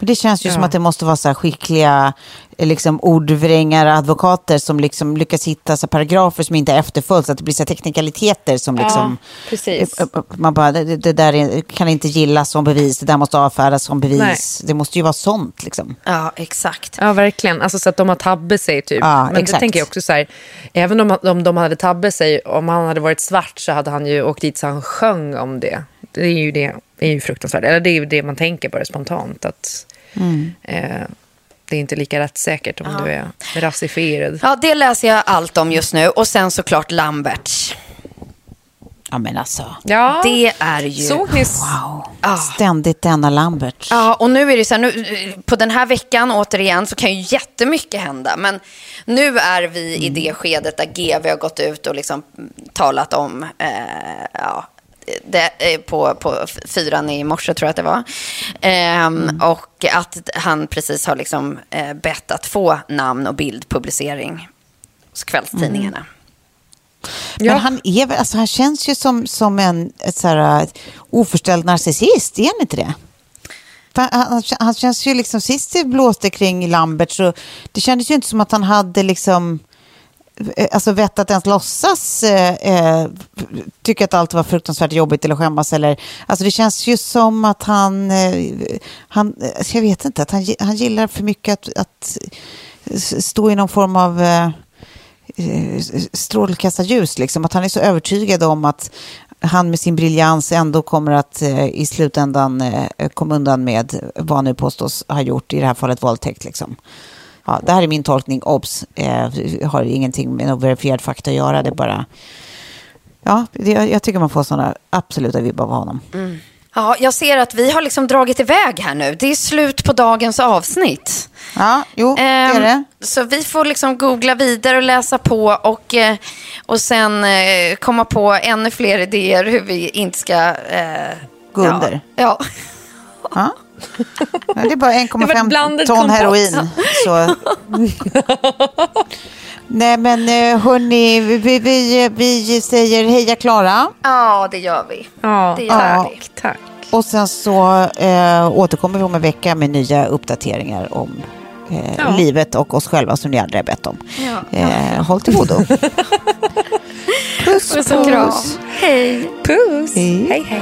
D: Men det känns ju som
C: Ja.
D: att det måste vara så här skickliga eh, liksom, ordvrängare, advokater som liksom lyckas hitta så paragrafer som inte efterföljs, att det blir så här teknikaliteter som liksom...
C: precis.
D: eh, eh, Man bara, det, det där är, kan inte gillas som bevis, det där måste avfärdas som bevis. Det måste ju vara sånt liksom.
B: Ja, exakt.
C: Ja, verkligen. Alltså så att de har tabbat sig typ.
D: Ja,
C: Men det
D: exakt.
C: tänker jag också så här, även om, om de hade tabbat sig, om han hade varit svart så hade han ju åkt dit så han sjöng om det. Det är ju, det, det är ju fruktansvärt. Eller det är ju det man tänker bara spontant. Att,
D: Mm.
C: eh, det är inte lika rättssäkert om du är rasifierad.
B: Ja, det läser jag allt om just nu. Och sen såklart Lamberts.
D: Ja men alltså,
C: Ja,
B: Det är ju...
C: såg ni?
D: wow. Ständigt denna Lambert.
B: Ja, och nu är det så här, nu, på den här veckan återigen så kan ju jättemycket hända. Men nu är vi i det skedet där GV har gått ut och liksom talat om, eh, ja, det, på, på fyran i morse tror jag att det var. Ehm, Och att han precis har liksom eh, bett att få namn och bildpublicering hos kvällstidningarna.
D: Men han, är, alltså, han känns ju som, som en ett så här, ett oförställd narcissist, är han inte det? Han, han, han känns ju liksom, sist det blåste kring Lambert så det kändes ju inte som att han hade liksom Eh, alltså vett att ens låtsas eh, eh, tycka att allt var fruktansvärt jobbigt eller skämmas. Eller, alltså det känns ju som att han, eh, han eh, jag vet inte, att han, han gillar för mycket att, att stå i någon form av eh, strålkastarljus. Liksom. Att han är så övertygad om att han med sin briljans ändå kommer att eh, i slutändan eh, komma undan med vad han nu påstås ha gjort, i det här fallet våldtäkt. Liksom. Ja, det här är min tolkning, obs, eh, har ingenting med någon verifierad fakta att göra, det är bara... Ja, det, jag, tycker man får sådana absoluta vibbar av honom.
B: Ja, jag ser att vi har liksom dragit iväg här nu. Det är slut på dagens avsnitt.
D: Ja, jo, det är
B: Ehm,
D: det.
B: Så vi får liksom googla vidare och läsa på och, eh, och sen eh, komma på ännu fler idéer hur vi inte ska... Eh,
D: Gå under.
B: Ja.
D: Ja. Ja, Det är bara
C: Det var
D: 1,5
C: blandad
D: ton heroin. Så. Nej men eh, hörni, vi, vi, vi säger heja Klara.
B: ja, det gör vi.
C: Ja,
B: Det gör
D: Ja.
B: vi.
C: tack.
D: Och sen så eh, återkommer vi om en vecka med nya uppdateringar om eh,
C: Ja.
D: livet och oss själva som ni aldrig har bett om.
B: Ja.
D: Eh, håll till godo. puss,
B: Puss och kram. Hej.
C: Puss! Hej. hej.